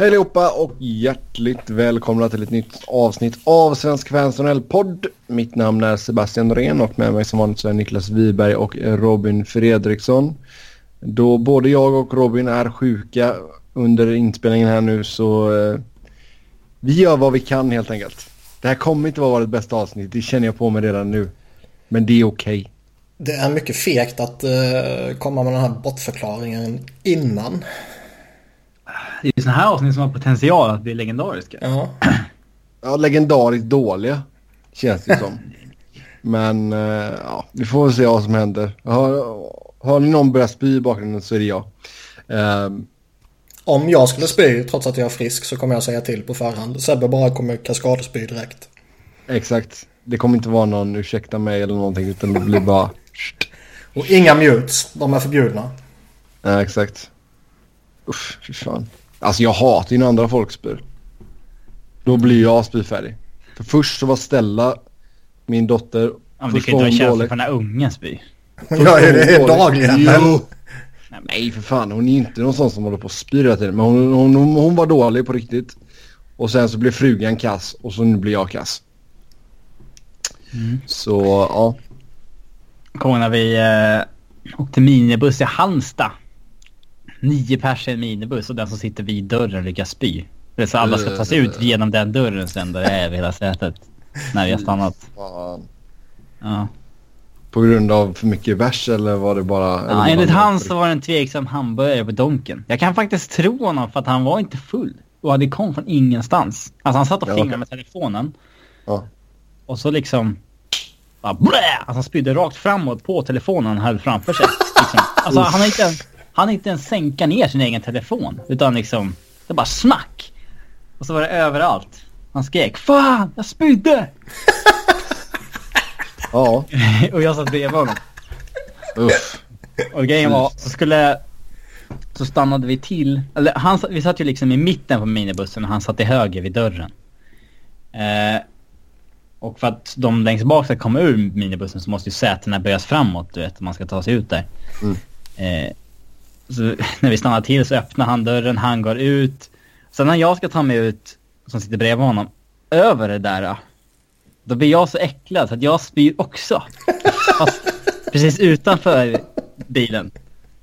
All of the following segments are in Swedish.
Hej allihopa och hjärtligt välkomna till ett nytt avsnitt av Svensk Fans podd Mitt namn är Sebastian Norén och med mig som vanligt så är Niklas Wiberg och Robin Fredriksson. Då både jag och Robin är sjuka under inspelningen här nu så eh, vi gör vad vi kan helt enkelt. Det här kommer inte vara vårt bästa avsnitt, det känner jag på mig redan nu. Men det är okej. Okay. Det är mycket fegt att eh, komma med den här bortförklaringen innan. Det är ju sådana här avsnitt som har potential att bli legendariska. Ja. ja, legendariskt dåliga känns det som. Men uh, ja, vi får väl se vad som händer. Har, har ni någon börjat spy i bakgrunden så är det jag. Uh, om jag skulle spy trots att jag är frisk så kommer jag säga till på förhand. Sebbe bara kommer kaskadspy direkt. Exakt. Det kommer inte vara någon ursäkta mig eller någonting utan det blir bara... Och inga mutes. De är förbjudna. Ja, exakt. Usch, fy fan. Alltså jag hatar ju när andra folk spyr. Då blir jag spyfärdig. För först så var Stella, min dotter... Ja, men du kan ju inte ha känsla för när ungen spyr. Gör ju det dagligen. Jo. Nej för fan, hon är inte någon sån som håller på och spyr hela tiden. Men hon, hon, hon, hon var dålig på riktigt. Och sen så blev frugan kass och så nu blir jag kass. Mm. Så ja. Kommer när vi eh, åkte minibuss i Halmstad. Nio pers i en minibuss och den som sitter vid dörren lyckas spy. Det är så alla ska ta sig ut genom den dörren sen där det är vid hela sätet. När vi har stannat. Ja. På grund av för mycket vers eller var det bara... Ja, enligt han så var det en tveksam hamburgare på Donken. Jag kan faktiskt tro honom för att han var inte full. Och det kom från ingenstans. Alltså han satt och fingrade ja, okay. med telefonen. Ja. Och så liksom... Bara blä! Alltså han spydde rakt framåt på telefonen han höll framför sig. Liksom. Alltså han har inte, han inte ens sänka ner sin egen telefon. Utan liksom... Det bara smack! Och så var det överallt. Han skrek Fan! Jag spydde! Ja. och jag satt bredvid honom. Uff. Och grejen var, så skulle... Så stannade vi till. Eller han, vi satt ju liksom i mitten på minibussen och han satt i höger vid dörren. Eh, och för att de längst bak ska komma ur minibussen så måste ju sätena böjas framåt, du vet, man ska ta sig ut där. Mm. Eh, så när vi stannar till så öppnar han dörren, han går ut. Sen när jag ska ta mig ut, som sitter bredvid honom, över det där då blir jag så äcklad så att jag spyr också. Fast precis utanför bilen.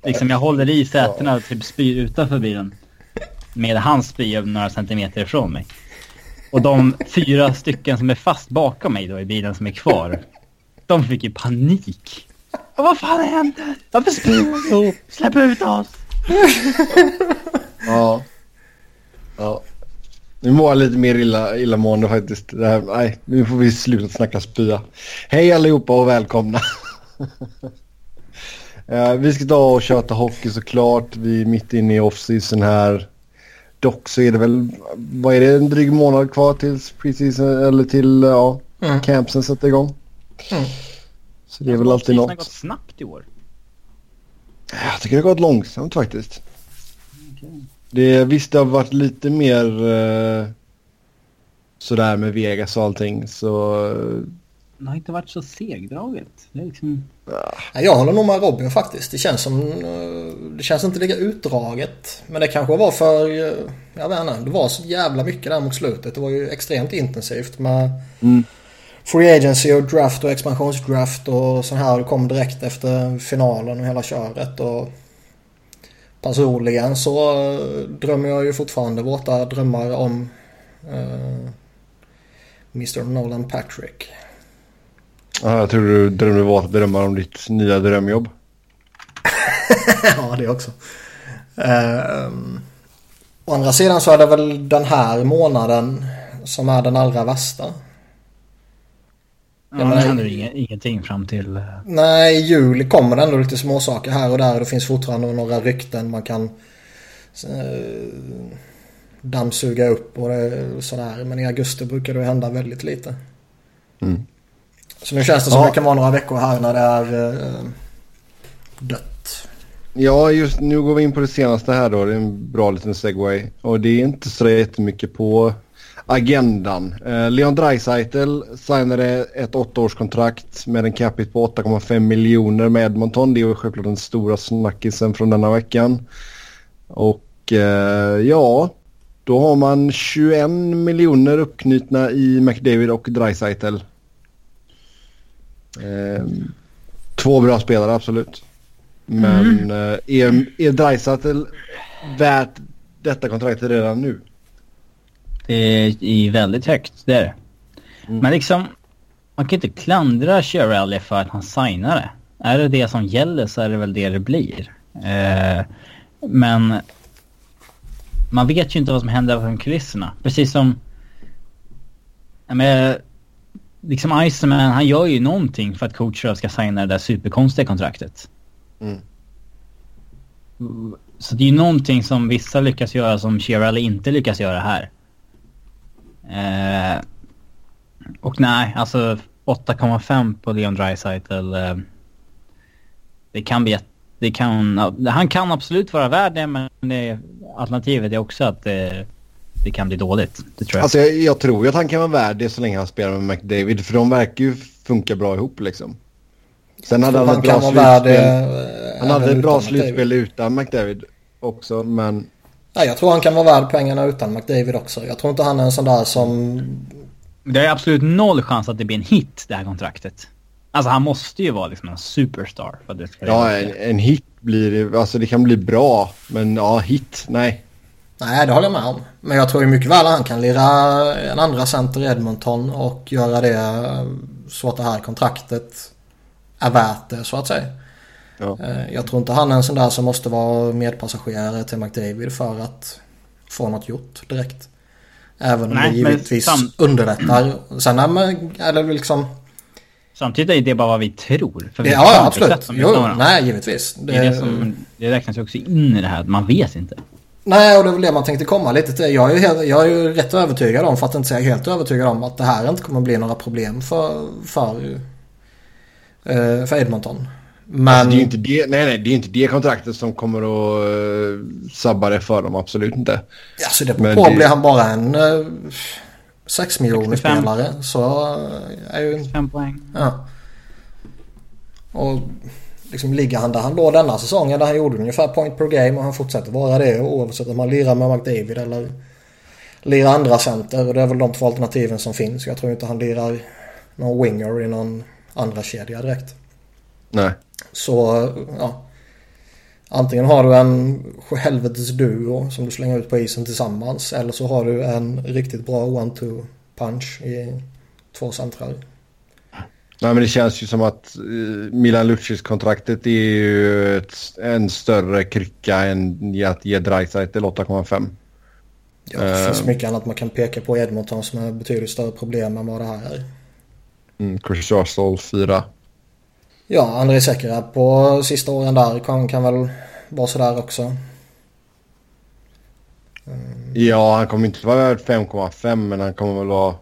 Liksom jag håller i sätena och typ spyr utanför bilen. Med hans spy några centimeter ifrån mig. Och de fyra stycken som är fast bakom mig då i bilen som är kvar. De fick ju panik. Och vad fan händer? Varför spyr du? Släpp ut oss! Ja. Ja. Nu mår jag lite mer illa, illamående faktiskt. Det här, nej, nu får vi sluta snacka spya. Hej allihopa och välkomna. uh, vi ska ta och köta hockey såklart. Vi är mitt inne i off-season här. Dock så är det väl, vad är det, en dryg månad kvar tills preseason eller till ja, mm. campsen sätter igång. Mm. Så det är väl alltid något. Har gått snabbt i år. Jag tycker det har gått långsamt faktiskt. Okay. Det, visst, det har varit lite mer eh, sådär med Vegas och allting. Så... Det har inte varit så segdraget. Det är liksom... ja. Jag håller nog med Robin faktiskt. Det känns som... Eh, det känns inte lika utdraget. Men det kanske var för... Eh, jag vet inte. Det var så jävla mycket där mot slutet. Det var ju extremt intensivt med... Mm. Free agency och draft och expansionsdraft och så här. Det kom direkt efter finalen och hela köret. Och Personligen så eh, drömmer jag ju fortfarande våta drömmar om uh, Mr Nolan Patrick. Ja, jag tror du drömmer våta drömmar om ditt nya drömjobb. ja, det också. Uh, å andra sidan så är det väl den här månaden som är den allra värsta. Ja, det händer ing ingenting fram till... Eh, Nej, i juli kommer det ändå lite småsaker här och där. Det finns fortfarande några rykten man kan eh, dammsuga upp och sådär. Men i augusti brukar det hända väldigt lite. Mm. Så nu känns det som ja. det kan vara några veckor här när det är eh, dött. Ja, just nu går vi in på det senaste här då. Det är en bra liten segway. Och det är inte så jättemycket på agendan. Eh, Leon Draisaitl signade ett åttaårskontrakt med en capita på 8,5 miljoner med Edmonton. Det är ju självklart den stora snackisen från denna veckan. Och eh, ja, Då har man 21 miljoner uppknutna i McDavid och Dreisaitl. Eh, två bra spelare absolut. Men mm. eh, är, är Dreisaitl värt detta kontraktet redan nu? Det är väldigt högt, det är det. Mm. Men liksom, man kan inte klandra Shirley för att han signar det. Är det det som gäller så är det väl det det blir. Eh, men man vet ju inte vad som händer bakom kulisserna. Precis som... Menar, liksom Iceman, han gör ju någonting för att Coach ska signa det där superkonstiga kontraktet. Mm. Så det är ju någonting som vissa lyckas göra som Shirley inte lyckas göra här. Eh, och nej, alltså 8,5 på Leon Draisaitl. Eh, det kan bli det kan, han kan absolut vara värd det, men det, alternativet är också att det, det kan bli dåligt. Det tror jag. Alltså jag, jag tror ju att han kan vara värd det så länge han spelar med McDavid. För de verkar ju funka bra ihop liksom. Sen hade han, ett bra slutspel. Han hade ett bra slutspel utan McDavid också, men... Ja, jag tror han kan vara värd pengarna utan McDavid också. Jag tror inte han är en sån där som... Det är absolut noll chans att det blir en hit det här kontraktet. Alltså han måste ju vara liksom en superstar för att det ska Ja, en, en, hit blir alltså det kan bli bra. Men ja, hit, nej. Nej, det håller jag med om. Men jag tror ju mycket väl att han kan lira en andra center i Edmonton och göra det så att det här kontraktet är värt det så att säga. Ja. Eh, jag tror inte han är en sån där som måste vara medpassagerare till McDavid för att få något gjort direkt. Även om Nej, det givetvis sam... underlättar. Sen är man, eller liksom Samtidigt är det bara vad vi tror. För vi ja, ja absolut. Jo, nej, givetvis. Det, det, det, som, det räknas ju också in i det här, man vet inte. Nej, och det är väl det man tänkte komma lite till. Jag är ju, helt, jag är ju rätt övertygad om, för att inte säga helt övertygad om, att det här inte kommer bli några problem för, för, eh, för Edmonton. Men... Alltså, det är inte det, nej, nej, det är inte det kontraktet som kommer att uh, sabba det för dem, absolut inte. Alltså det beror på, det... blir han bara en... Uh, 6 miljoner 65. spelare så är ju... 5 poäng. Ja. Och liksom ligger han där han låg denna säsongen där han gjorde ungefär point per game och han fortsätter vara det oavsett om han lirar med McDavid eller lirar andra center och det är väl de två alternativen som finns. Jag tror inte han lirar någon winger i någon andra kedja direkt. Nej. Så ja. Antingen har du en helvetes duo som du slänger ut på isen tillsammans. Eller så har du en riktigt bra one-two punch i två centrar. Nej men det känns ju som att eh, Milan Lucic kontraktet är ju ett, en större krycka än att ge Dreisaitl 8,5. Ja, det uh, finns mycket annat man kan peka på i Edmonton som är betydligt större problem än vad det här är. Mm, Chris Russell 4. Ja, André Sekera på sista åren där kan, kan väl vara sådär också. Mm. Ja, han kommer inte vara värd 5,5 men han kommer väl vara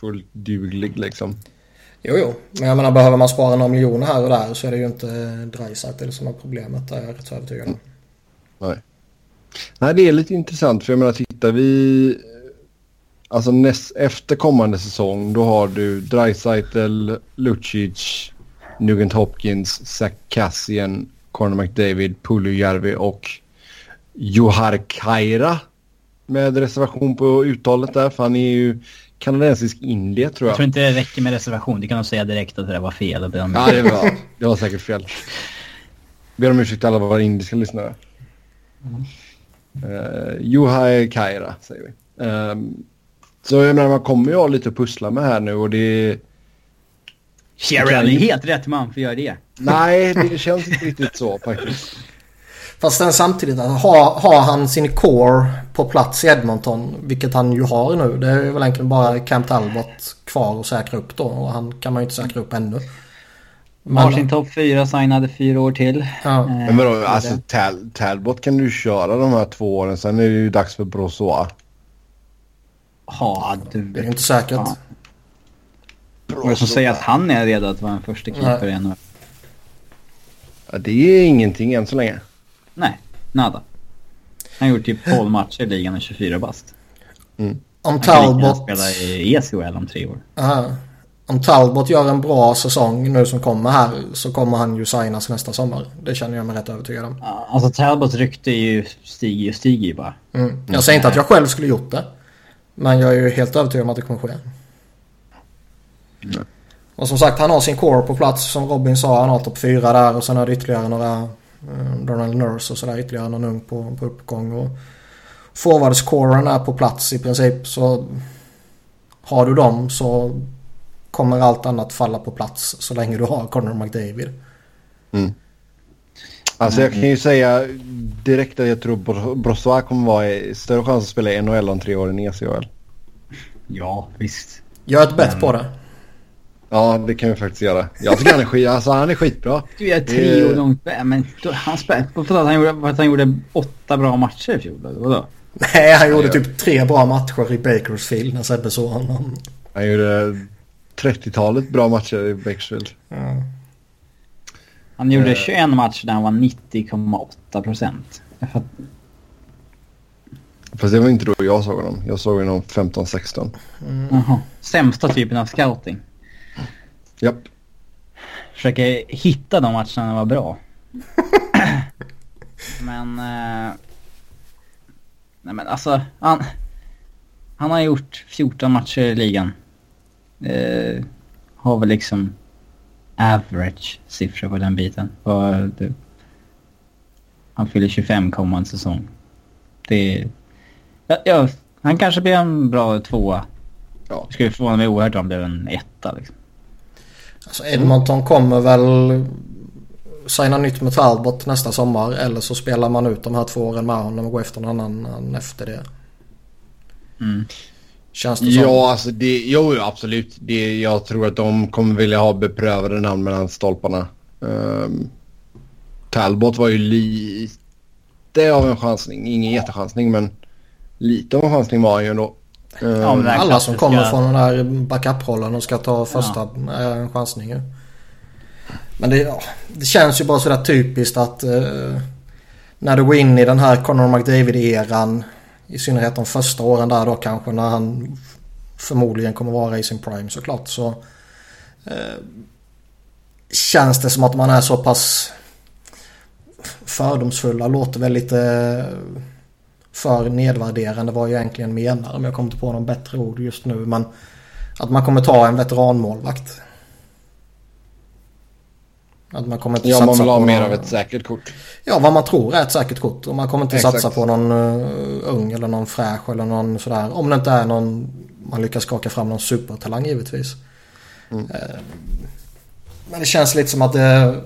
fullt duglig liksom. Jo, jo. Men jag menar behöver man spara några miljoner här och där så är det ju inte Dreisaitl som är problemet. Det är jag rätt övertygad om. Nej. Nej, det är lite intressant för jag menar tittar vi... Alltså näst, efter kommande säsong då har du Dreisaitl, Lucic, Nugent Hopkins, Zach Cassian, Conor McDavid, Järvi och Johar Kaira. Med reservation på uttalet där för han är ju kanadensisk indier tror jag. Jag tror inte det räcker med reservation. Du kan nog säga direkt att det där var fel. Ja, det var, det var säkert fel. Ber om ursäkt till alla våra indiska lyssnare. Mm. Uh, Juhai Kaira säger vi. Um, så jag menar man kommer ju ha lite att pussla med här nu och det Sheeran är helt rätt man för att göra det. Nej, det känns inte riktigt så faktiskt. Fast sen samtidigt, har, har han sin core på plats i Edmonton, vilket han ju har nu. Det är väl egentligen bara Camp Talbot kvar att säkra upp då. Och han kan man ju inte säkra upp ännu. Men... Har sin topp fyra signade fyra år till. Ja. Eh, Men vadå, alltså Tal Talbot kan du köra de här två åren. Sen är det ju dags för Brossois. Ja, du... Det är inte säkert. Ja. Vad som säger att han är redo att vara en första keeper i NHL? Ja, det är ingenting än så länge. Nej, nada. Han har gjort typ 12 matcher i ligan och 24 bast. Mm. Om Talbot... Han spela i ECHL om tre år. Aha. om Talbot gör en bra säsong nu som kommer här så kommer han ju signas nästa sommar. Det känner jag mig rätt övertygad om. Alltså Talbots rykte är ju stiger ju stiger ju bara. Mm. Jag säger inte att jag själv skulle gjort det. Men jag är ju helt övertygad om att det kommer ske. Mm. Och som sagt, han har sin core på plats som Robin sa. Han har topp 4 där och sen har det ytterligare några eh, Donald Nurse och sådär ytterligare någon ung på, på uppgång. Och forwardscoren är på plats i princip så har du dem så kommer allt annat falla på plats så länge du har Connor McDavid. Mm. Alltså jag kan ju säga direkt att jag tror Bro- Brossois kommer vara i större chans att spela i NHL om tre år än i ECHL. Ja, visst. Gör ett bett på det. Ja, det kan vi faktiskt göra. Jag tycker han är, skit, alltså, han är skitbra. Du är tre Det- år långt men då, han spelade på för att han gjorde, att han gjorde åtta bra matcher i fjol. Vadå? Nej, han gjorde typ tre bra matcher i Bakersfield när Sebbe såg honom. Han gjorde 30-talet bra matcher i Bakersfield. Ja. Han gjorde Eh. 21 matcher där han var 90,8 procent. Fast det var inte då jag såg honom. Jag såg honom 15-16. Jaha. Sämsta typen av scouting. Japp. Försöker hitta de matcherna det var bra. men... Eh, nej men alltså, han... Han har gjort 14 matcher i ligan. Eh, har väl liksom average siffror på den biten. Och det, han fyller 25 kommande säsong. Det... Ja, ja, han kanske blir en bra tvåa. Ja. Skulle förvåna mig oerhört om han blev en etta liksom. Alltså Edmonton kommer väl signa nytt med Talbot nästa sommar eller så spelar man ut de här två åren med honom och går efter någon annan efter det. Mm. Känns det som. Ja, alltså det, jo, absolut. Det, jag tror att de kommer vilja ha beprövade namn mellan stolparna. Um, Talbot var ju lite av en chansning. Ingen jättechansning, men lite av en chansning var han ju ändå. Ja, här Alla som kommer från den här backup-rollen och ska ta första är en chansning ju. Men det, ja, det känns ju bara sådär typiskt att eh, när du går in i den här Conor McDavid-eran i synnerhet de första åren där då kanske när han förmodligen kommer vara i sin prime såklart så eh, känns det som att man är så pass fördomsfulla låter väl lite för nedvärderande vad jag egentligen menar om jag kommer inte på någon bättre ord just nu men att man kommer ta en veteranmålvakt. Att man kommer inte ja, satsa man vill ha mer någon- av ett säkert kort. Ja, vad man tror är ett säkert kort. Och man kommer inte Exakt. satsa på någon uh, ung eller någon fräsch eller någon sådär. Om det inte är någon man lyckas skaka fram någon supertalang givetvis. Mm. Eh, men det känns lite som att det...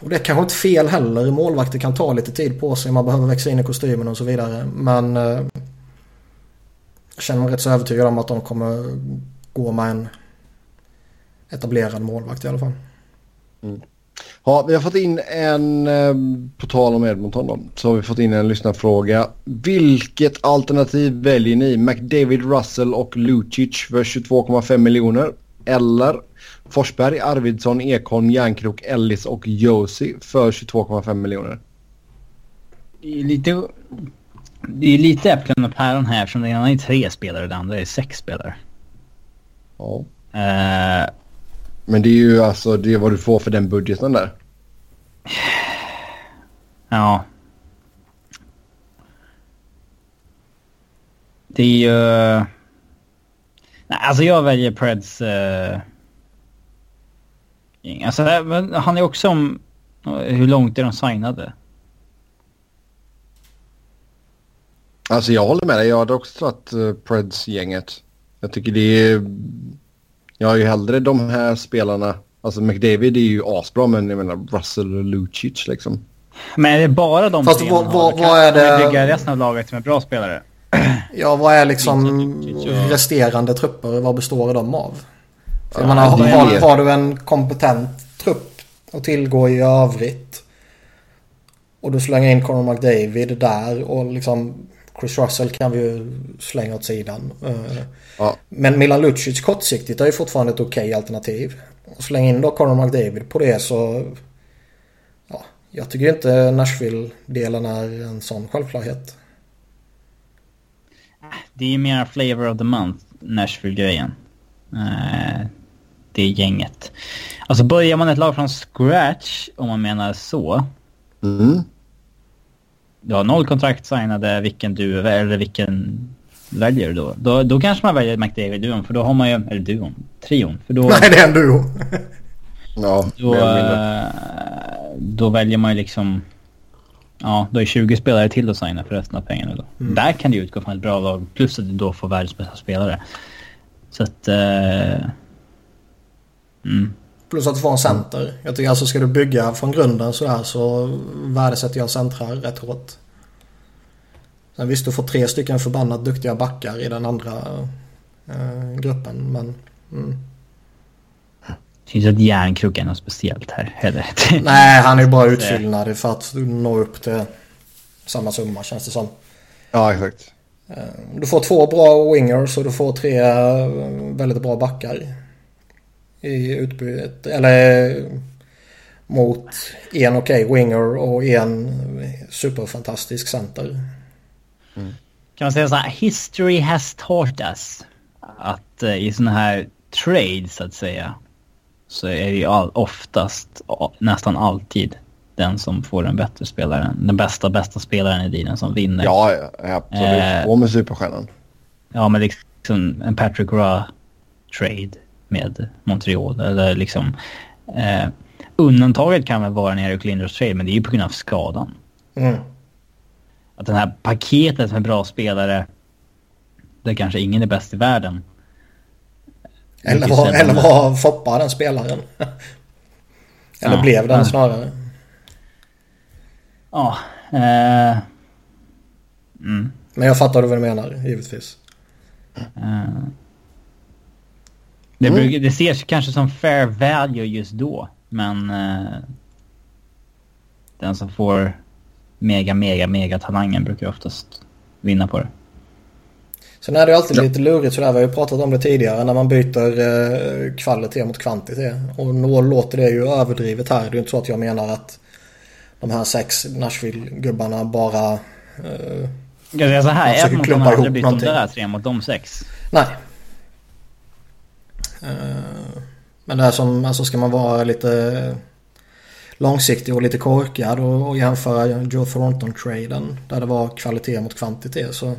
Och det är kanske inte fel heller. Målvakter kan ta lite tid på sig. Man behöver växa in i kostymen och så vidare. Men... eh, jag känner mig rätt så övertygad om att de kommer gå med en etablerad målvakt i alla fall. Mm. Ja, vi har fått in en, eh, på tal om Edmonton då, så har vi fått in en lyssnarfråga. Vilket alternativ väljer ni? McDavid, Russell och Lucic för 22,5 miljoner? Eller Forsberg, Arvidsson, Ekholm, Järnkrok, Ellis och Josi för 22,5 miljoner? Det är lite... Det är lite äpplen och päron här eftersom det ena är tre spelare och det andra är sex spelare. Ja. Eh, Men det är ju alltså det är vad du får för den budgeten där. ja. Det är ju... Nej, alltså jag väljer Preds... Uh... Alltså, men han är också om... Hur långt är de signade? Alltså jag håller med dig. Jag hade också tagit uh, Preds-gänget. Jag tycker det är... Jag har ju hellre de här spelarna. Alltså McDavid är ju asbra men jag menar Russell och Lucic liksom. Men är det bara de Fast vad- vad-? Kan vad är kan det- bygga resten av laget med bra spelare? Ja, vad är liksom resterande trupper? Vad består de av? Ja, menar, det har, är- har du en kompetent trupp att tillgå i övrigt och du slänger in Conor McDavid där och liksom Chris Russell kan vi ju slänga åt sidan. Eh, Ja. Men Milan Lucic kortsiktigt är ju fortfarande ett okej alternativ. Och släng in då Conor McDavid på det så... Ja, jag tycker inte Nashville-delen är en sån självklarhet. Det är ju mer flavor of the month, Nashville-grejen. Det gänget. Alltså börjar man ett lag från scratch, om man menar så. Mm. Du har noll kontrakt signade, vilken du eller vilken väljer du då? Då, då kanske man väljer McDavid-duon, för då har man ju... Eller duon, trion. För då, Nej, det är en duo. Ja, då, eh, då väljer man ju liksom... Ja, då är 20 spelare till att signa för resten av pengarna då. Där kan du utgå från ett bra lag, plus att du då får världens bästa spelare. Så att... Eh, mm. Plus att du får en center. Jag tycker alltså ska du bygga från grunden sådär så värdesätter jag centrar rätt hårt. Sen visst du får tre stycken förbannat duktiga backar i den andra eh, gruppen men... Mm. Finns ett järnkrok är något speciellt här heller. Nej, han är ju bara utfyllnad för att nå upp till samma summa känns det som. Ja, exakt. Eh, Du får två bra wingers och du får tre eh, väldigt bra backar. I utbytet. Eller mot en okej winger och en superfantastisk center. Kan man säga så här, history has taught us att eh, i sådana här trades så att säga så är det ju all, oftast, nästan alltid den som får den bättre spelaren, den bästa, bästa spelaren i dealen som vinner. Ja, absolut. Eh. På med superstjärnan. Ja, men liksom en Patrick Roy trade med Montreal eller liksom eh, undantaget kan väl vara Eric Lindros trade, men det är ju på grund av skadan. Mm. Att den här paketet med bra spelare där kanske ingen är bäst i världen. Eller var, eller var Foppa den spelaren? eller Ja, blev den ja. snarare? Ja. Eh, mm, Men jag fattar vad du menar, givetvis. eh. Det, brukar, det ses kanske som fair value just då, men eh, den som får mega, mega, mega talangen brukar oftast vinna på det. Sen är det ju alltid Ja. lite lurigt sådär, vi har ju pratat om det tidigare, när man byter eh, kvalitet mot kvantitet. Och då låter det ju överdrivet här. Det är ju inte så att jag menar att de här sex Nashville-gubbarna bara... Eh, Jag säga så här, ett mot de hade blivit de där tre mot de sex. nej. Eh, men det är som, alltså ska man vara lite långsiktig och lite korkad och, och jämföra Joe Thornton-traden där det var kvalitet mot kvantitet så...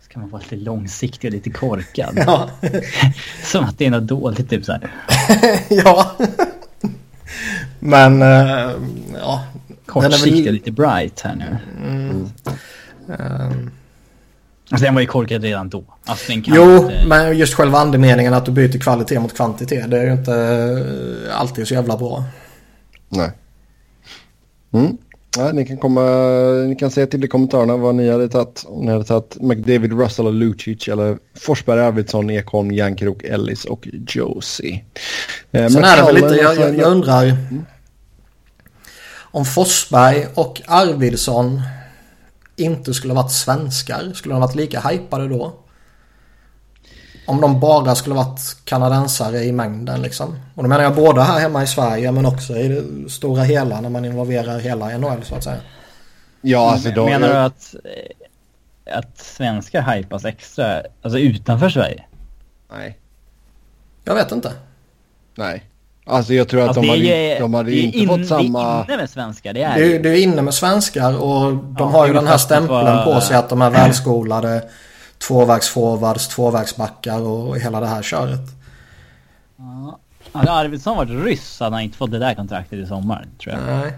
Ska man vara lite långsiktig och lite korkad. Ja. Som att det är något dåligt typ så här. ja. Men eh, ja. Kortsiktig och lite bright här nu. ehm, Alltså den var ju korkad redan då. Alltså den kan jo, inte... men just själva andemeningen att du byter kvalitet mot kvantitet. Det är ju inte eh, alltid så jävla bra. Nej. Mm. Ja, ni, kan komma, ni kan säga till i kommentarerna vad ni hade tagit. Om ni hade tagit McDavid, Russell och Lucic eller Forsberg, Arvidsson, Ekholm, Järnkrok, Ellis och Josie. Eh, Sen är det väl lite, jag, jag, jag undrar. Om Forsberg och Arvidsson inte skulle ha varit svenskar. Skulle de ha varit lika hypade då? Om de bara skulle ha varit kanadensare i mängden liksom. Och då menar jag både här hemma i Sverige men också i det stora hela när man involverar hela NHL så att säga. Ja, alltså de, Menar du att, att svenskar hypas extra, alltså utanför Sverige? Nej. Jag vet inte. Nej. Alltså jag tror att Alltså, de, det hade, är- de hade är inte in- fått samma... Det är inne med svenskar, det är Det är, det det är inne med svenskar och de Ja, har ju är den här stämpeln på sig att de är välskolade tvåvägsforwards, tvåvägsbackar och hela det här köret. Hade Arvidsson varit ryss hade han inte fått det där kontraktet i sommar, tror jag. Nej.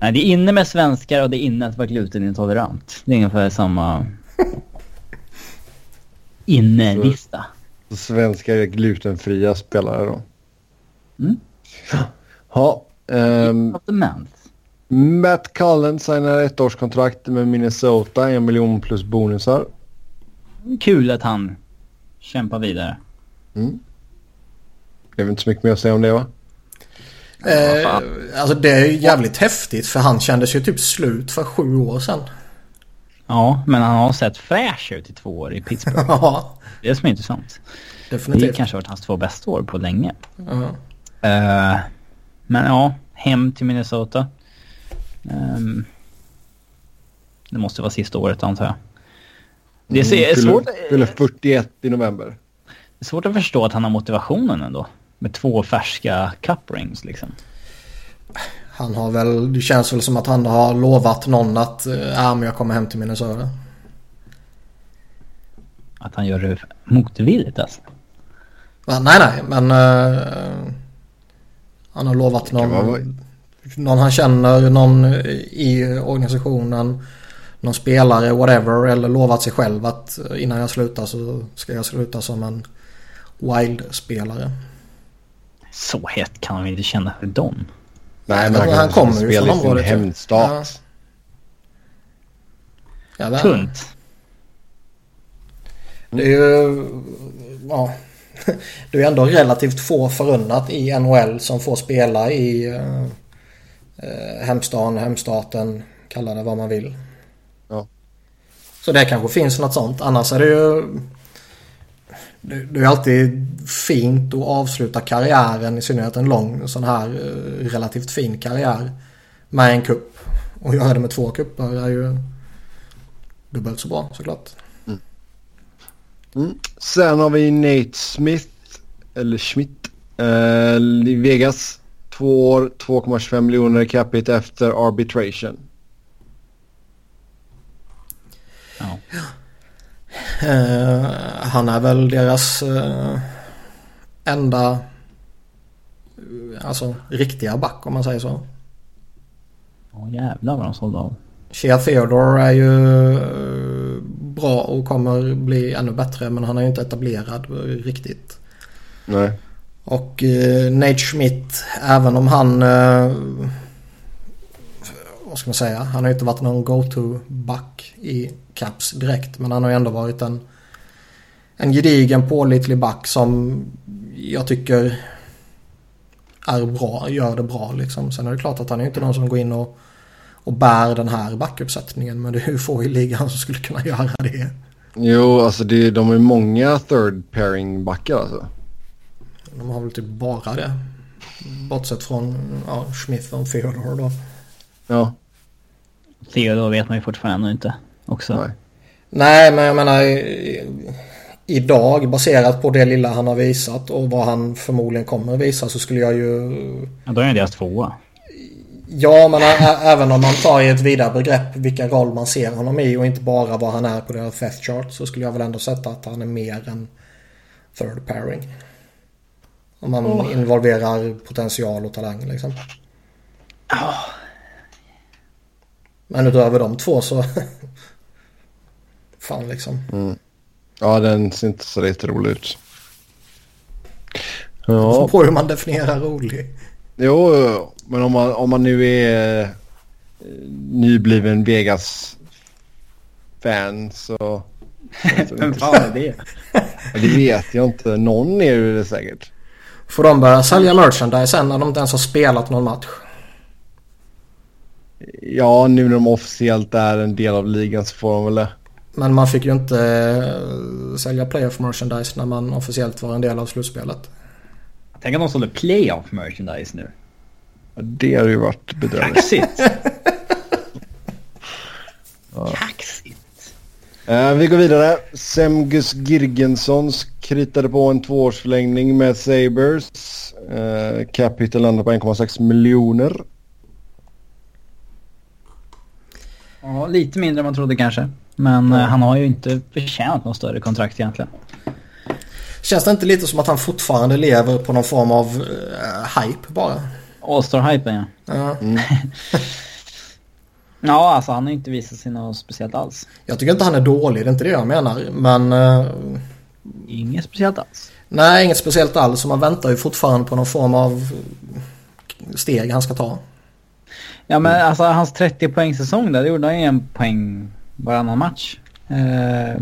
Nej, det är inne med svenskar och det är inne att vara glutenintolerant. Det är ungefär samma innelista. Svenska glutenfria spelare då. Mm. Ja. Sortiment. Matt Cullen signar ett årskontrakt med Minnesota, en miljon plus bonusar. Kul att han kämpar vidare. Det är väl inte så mycket mer att säga om det va? Eh, alltså det är ju jävligt häftigt för han kändes ju typ slut för sju år sedan. Ja, men han har sett fräsch ut i två år i Pittsburgh. Ja, Det är det som är intressant. Det definitivt. kanske har varit hans två bästa år på länge. Ja. Eh, men ja, hem till Minnesota. Ehm, det måste vara sista året antar jag. Det är fyller, svårt, fyller 41 i november. svårt att förstå att han har motivationen ändå. Med två färska cup rings liksom. Han har väl, det känns väl som att han har lovat någon att äh, men jag kommer hem till Minnesota. Att han gör det motvilligt alltså? Men, nej, nej, men uh, han har lovat någon, någon han känner, någon i organisationen, någon spelare, whatever, eller lovat sig själv att innan jag slutar så ska jag sluta som en Wild-spelare. Så hett kan man inte känna för dem. Nej, men han, han kommer ju från området. Sin hemstat. Ja. Ja, Tunt. Det är ju... Ja. Det är ändå relativt få förunnat i NHL som får spela i uh, hemstaden, hemstaten, kalla det vad man vill. Ja. Så det kanske finns något sånt. Annars är det ju... Det är alltid fint att avsluta karriären, i synnerhet en lång sån här uh, relativt fin karriär, med en kupp. Och göra det med två kupper är ju dubbelt så bra såklart. Mm. Sen har vi Nate Smith, eller Schmidt, eh, i Vegas. Två år, 2,25 miljoner i capita efter arbitration. Ja. Uh, han är väl deras uh, enda alltså riktiga back om man säger så. Åh jävlar vad de sålde av. Shea Theodore är ju uh, bra och kommer bli ännu bättre men han är ju inte etablerad riktigt. Nej. Och uh, Nate Schmidt, även om han... Uh, vad ska man säga? Han har ju inte varit någon go-to-back i Caps direkt. Men han har ju ändå varit en, en gedigen pålitlig back som jag tycker är bra, gör det bra liksom. Sen är det klart att han är inte någon som går in och och bär den här backuppsättningen. Men det är ju få i ligan som skulle kunna göra det. Jo, alltså det, de är många third pairing backar alltså. De har väl typ bara det. Bortsett från ja, Smith och Theodore då. Ja. Theodore vet man ju fortfarande inte också. Nej. Nej, men jag menar idag baserat på det lilla han har visat och vad han förmodligen kommer att visa så skulle jag ju... Ja, då är han deras tvåa. Ja, men även om man tar i ett vidare begrepp vilka roll man ser honom i och inte bara vad han är på deras Feth chart så skulle jag väl ändå sätta att han är mer än third pairing. Om man oh. involverar potential och talang liksom. Oh. Men utöver de två så... Fan liksom. Mm. Ja, den ser inte så lite rolig ut. Ja. På hur man definierar rolig. Jo, men om man, om man nu är eh, nybliven Vegas-fan så... Vem fan är det? det vet jag inte. Någon är det säkert. Får de börja sälja merchandise sen när de inte ens har spelat någon match? Ja, nu när de officiellt är en del av ligan så får de väl det. Men man fick ju inte eh, sälja playoff merchandise när man officiellt var en del av slutspelet. Tänk att de sålde playoff merchandise nu. Det har ju varit bedrövligt. Kaxigt. ja. Kaxigt. Uh, vi går vidare. Semgus Girgensson kritade på en tvåårsförlängning med Sabres. Uh, Capital landar på 1,6 miljoner. Ja, lite mindre än man trodde kanske. Men mm. han har ju inte förtjänat något större kontrakt egentligen. Känns det inte lite som att han fortfarande lever på någon form av uh, hype bara? All-star-hypen ja. Ja. Mm. ja, alltså han har inte visat sig något speciellt alls. Jag tycker inte han är dålig, det är inte det jag menar. Men... Uh, inget speciellt alls. Nej, inget speciellt alls. Och man väntar ju fortfarande på någon form av steg han ska ta. Ja, men alltså hans 30 poäng säsong där, det gjorde han ju en poäng varannan match. Eh,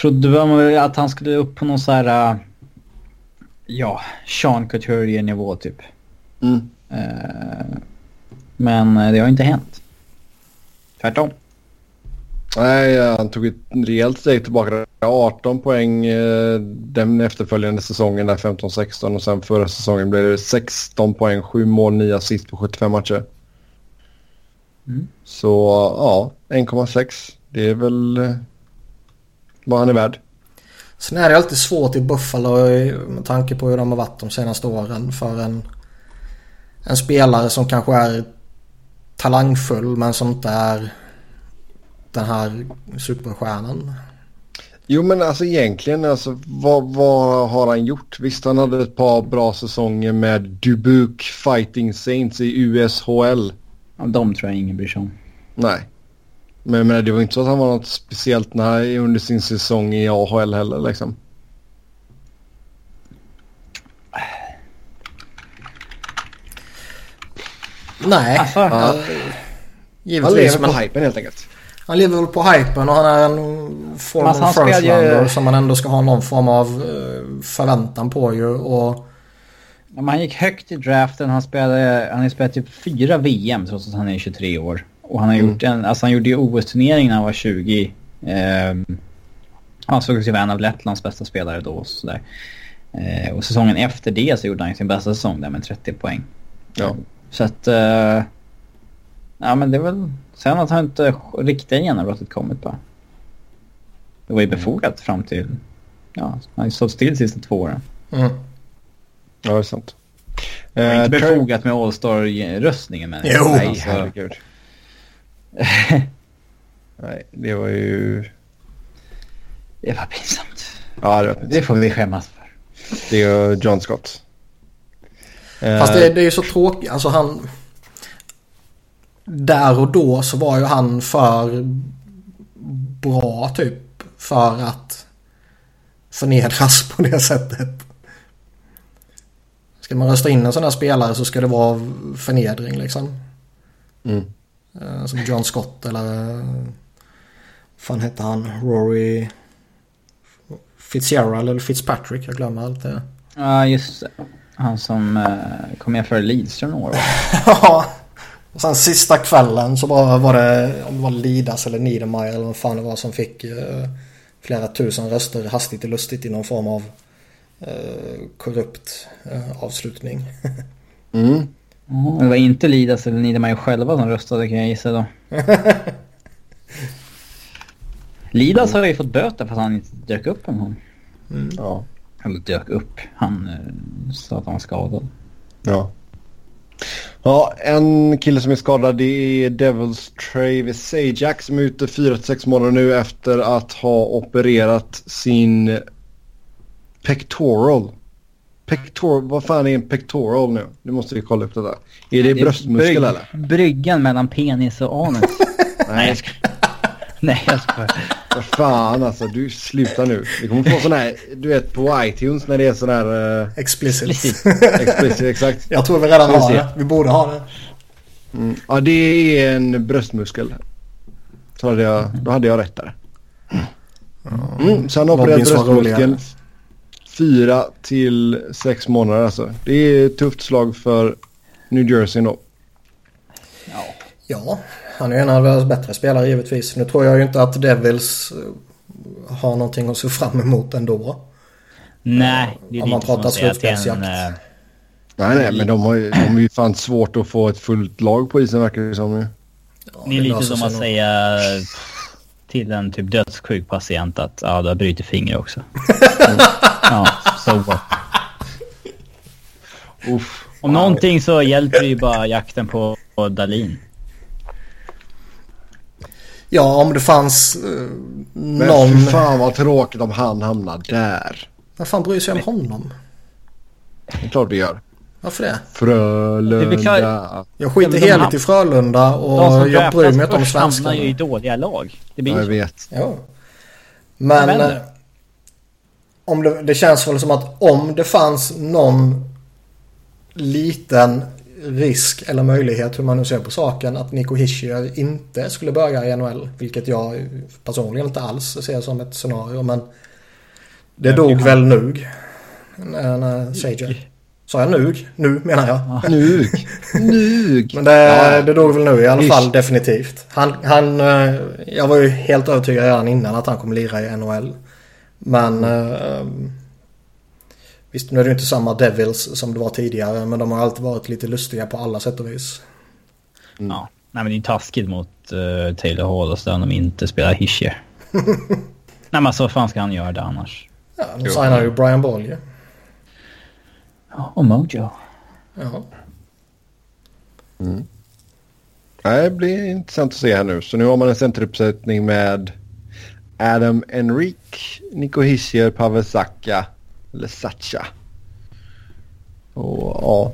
trodde man att han skulle upp på någon så här... Uh, ja, Sean Couturier-nivå typ. Mm. Uh, men det har inte hänt. Tvärtom. Nej, han tog ett rejält steg tillbaka. 18 poäng eh, den efterföljande säsongen där 15-16 och sen förra säsongen blev det 16 poäng, 7 mål, 9 assist på 75 matcher. Mm. Så ja, 1,6. Det är väl vad han är värd. Sen är det alltid svårt i Buffalo med tanke på hur de har varit de senaste åren för en, en spelare som kanske är talangfull men som inte är den här superstjärnan. Jo men alltså egentligen alltså vad, vad har han gjort? Visst han hade ett par bra säsonger med Dubuque Fighting Saints i USHL. Ja, de tror jag ingen bryr sig om. Nej. Men menar, det var inte så att han var något speciellt när, under sin säsong i AHL heller liksom. Nej, Alltså, ja, Han givetvis. lever på Men hypen helt enkelt. han lever väl på hypen och han är en form av han first spelar ju- som man ändå ska ha någon form av eh, förväntan på ju. Och han gick högt i draften. Han, spelade, han har spelat typ fyra VM trots att han är 23 år. Och han har Mm. gjort en, alltså han gjorde ju OS-turnering när han var 20. Ehm, han sågs ju vara en av Lettlands bästa spelare då och sådär. Eh, och säsongen efter det så gjorde han sin bästa säsong där med 30 poäng. Ja. Så att... eh, ja men det är väl... Sen att han inte riktiga genombrottet kommit bara. Det var ju befogat fram till... Ja, han har ju stått still de sista två åren. mm. Ja det är sant. Det var Eh, inte Trey- befogat med All-Star-röstningen men... Jo. Nej alltså, herregud. Nej det var ju... Det var pinsamt. Ja det var Det får vi skämmas för. Det är ju John Scott. Eh, Fast det, det är ju så tråkigt. Alltså han... Där och då så var ju han för bra typ för att förnedras på det sättet. Ska man rösta in en sån här spelare så ska det vara förnedring liksom. Mm. Eh, Som John Scott eller... fan hette han? Rory... Fitzgerald eller Fitzpatrick. Jag glömmer allt det. Ja, just det. Han som uh, kom med för Lidström några år. Ja. Och sen sista kvällen så bara var det, om det var Lidas eller Niedermayer eller vad fan det var som fick eh, flera tusen röster hastigt och lustigt i någon form av eh, korrupt eh, avslutning. Mm. Det var inte Lidas eller Niedermayer själva som röstade kan jag gissa då. Lidas har ju fått böter för att han inte dök upp en gång. Ja. Eller dök upp. Han uh, sa att han var skadad. Ja. Ja, en kille som är skadad det är Devils Travis Sajak som är ute 4-6 månader nu efter att ha opererat sin pectoral. Pectoral, vad fan är en pectoral nu? Nu måste vi kolla upp det där. Är det, bröstmuskel bryg- eller? Bryggan mellan penis och anus. Nej, jag skojar. Nej, jag skojar. Vad fan alltså, du slutar nu. Vi kommer få sån här, du vet på iTunes när det är sån här uh, Explicit. Explicit. explicit, exakt. Jag tror vi redan har det. Vi borde ha det. Mm. Ja, det är en bröstmuskel. Så hade jag, då hade jag rätt där. Mm, så han har opererat bröstmuskeln. Fyra till sex månader alltså. Det är ett tufft slag för New Jersey då. Ja. Ja, han är en av deras bättre spelare givetvis. Nu tror jag ju inte att Devils eh, har någonting att se fram emot ändå. Nej, det är Om man som pratar till en... slutspelsjakt. eh, Nej, nej, men de har ju, de har ju fan svårt att få ett fullt lag på isen verkar det som ju. Ja, Det är lite som att säga till en typ dödssjuk patient att ja, du har brutit finger också. ja, so what? Uff. Om någonting så hjälper det ju bara jakten på på Dalin. Ja, om det fanns eh, Men någon... fy fan vad tråkigt om han hamnar där. Vad fan bryr sig om honom? Det är klart det gör. Varför det? Frölunda. Jag skiter Ja, men ham- i Frölunda och jag bryr mig inte om först hamnar svenskarna. ju i dåliga lag. Det blir jag så. vet. Ja. Men inte. eh, om det, det känns väl som att om det fanns någon liten risk eller möjlighet hur man nu ser på saken att Nico Hischier inte skulle börja i NHL. Vilket jag personligen inte alls ser som ett scenario men det Ja, dog ja. väl nug. När, när Sager. Sa jag nug? Nu menar jag. Nug. Nug. Men det, Ja. det dog väl nu i alla Ish. fall definitivt. Han, han, eh, jag var ju helt övertygad redan innan att han kommer lira i NHL. Men eh, visst nu är det inte samma Devils som det var tidigare. Men de har alltid varit lite lustiga på alla sätt och vis. Ja. Nej men det är taskigt mot uh, Taylor Hall och så om de inte spelar Hischier. Nej men så fan ska han göra det annars? Ja, de signade ju Brian Ball ju. Ja, och Mojo. Ja. Nej, det blir intressant att se här nu. Så nu har man en centeruppsättning med Adam Enrique, Nico Hischier, Pavel Saka eller Sacha. Och ja,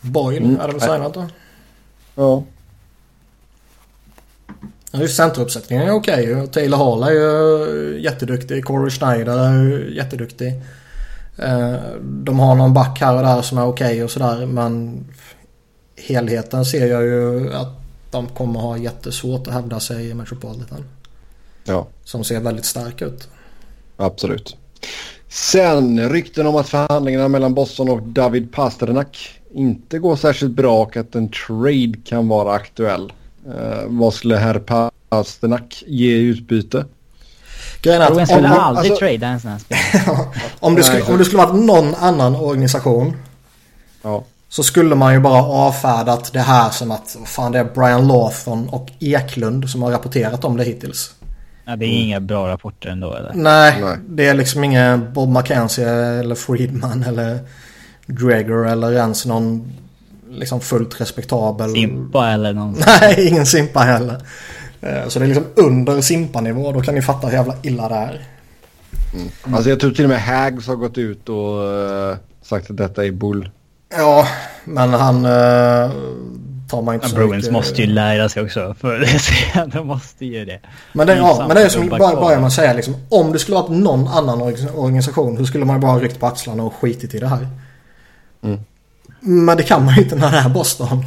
Boyle Mm. hade väl signat då. ja. Ja, just centeruppsättningen är okej ju. Taylor Hall är ju jätteduktig. Corey Schneider är ju jätteduktig. Eh, De har någon back här och där som är okej och sådär men helheten ser jag ju att de kommer ha jättesvårt att hävda sig i Metropolitan. ja. Som ser väldigt stark ut. Absolut. Sen rykten om att förhandlingarna mellan Boston och David Pasternak inte går särskilt bra och att en trade kan vara aktuell. Eh, vad skulle herr Pasternak ge i utbyte? Grejen är att skulle aldrig alltså- trada en sån här spelare. om, det skulle, om det skulle varit någon annan organisation Ja, så skulle man ju bara avfärdat det här som att fan det är Brian Lawson och Eklund som har rapporterat om det hittills. Ja, det är inga bra rapporter ändå eller? Nej, Nej. det är liksom ingen Bob McKenzie eller Friedman eller Gregor eller ens någon liksom fullt respektabel. Simpa eller någon. Nej, ingen Simpa heller. Eh, Så det är liksom under Simpa-nivå. Då kan ni fatta hur jävla illa det är. alltså jag tror till och med Hags har gått ut och eh, sagt att detta är bull. Ja, men han eh, tar man inte så Bruins mycket- måste ju lära sig också. För det, de måste ju det. Men det, ja, men det är som bara med att säga liksom. Om det skulle varit någon annan org- organisation så skulle man bara ryckt på axlarna och skitit i det här. Mm. Men det kan man ju inte när det är Boston.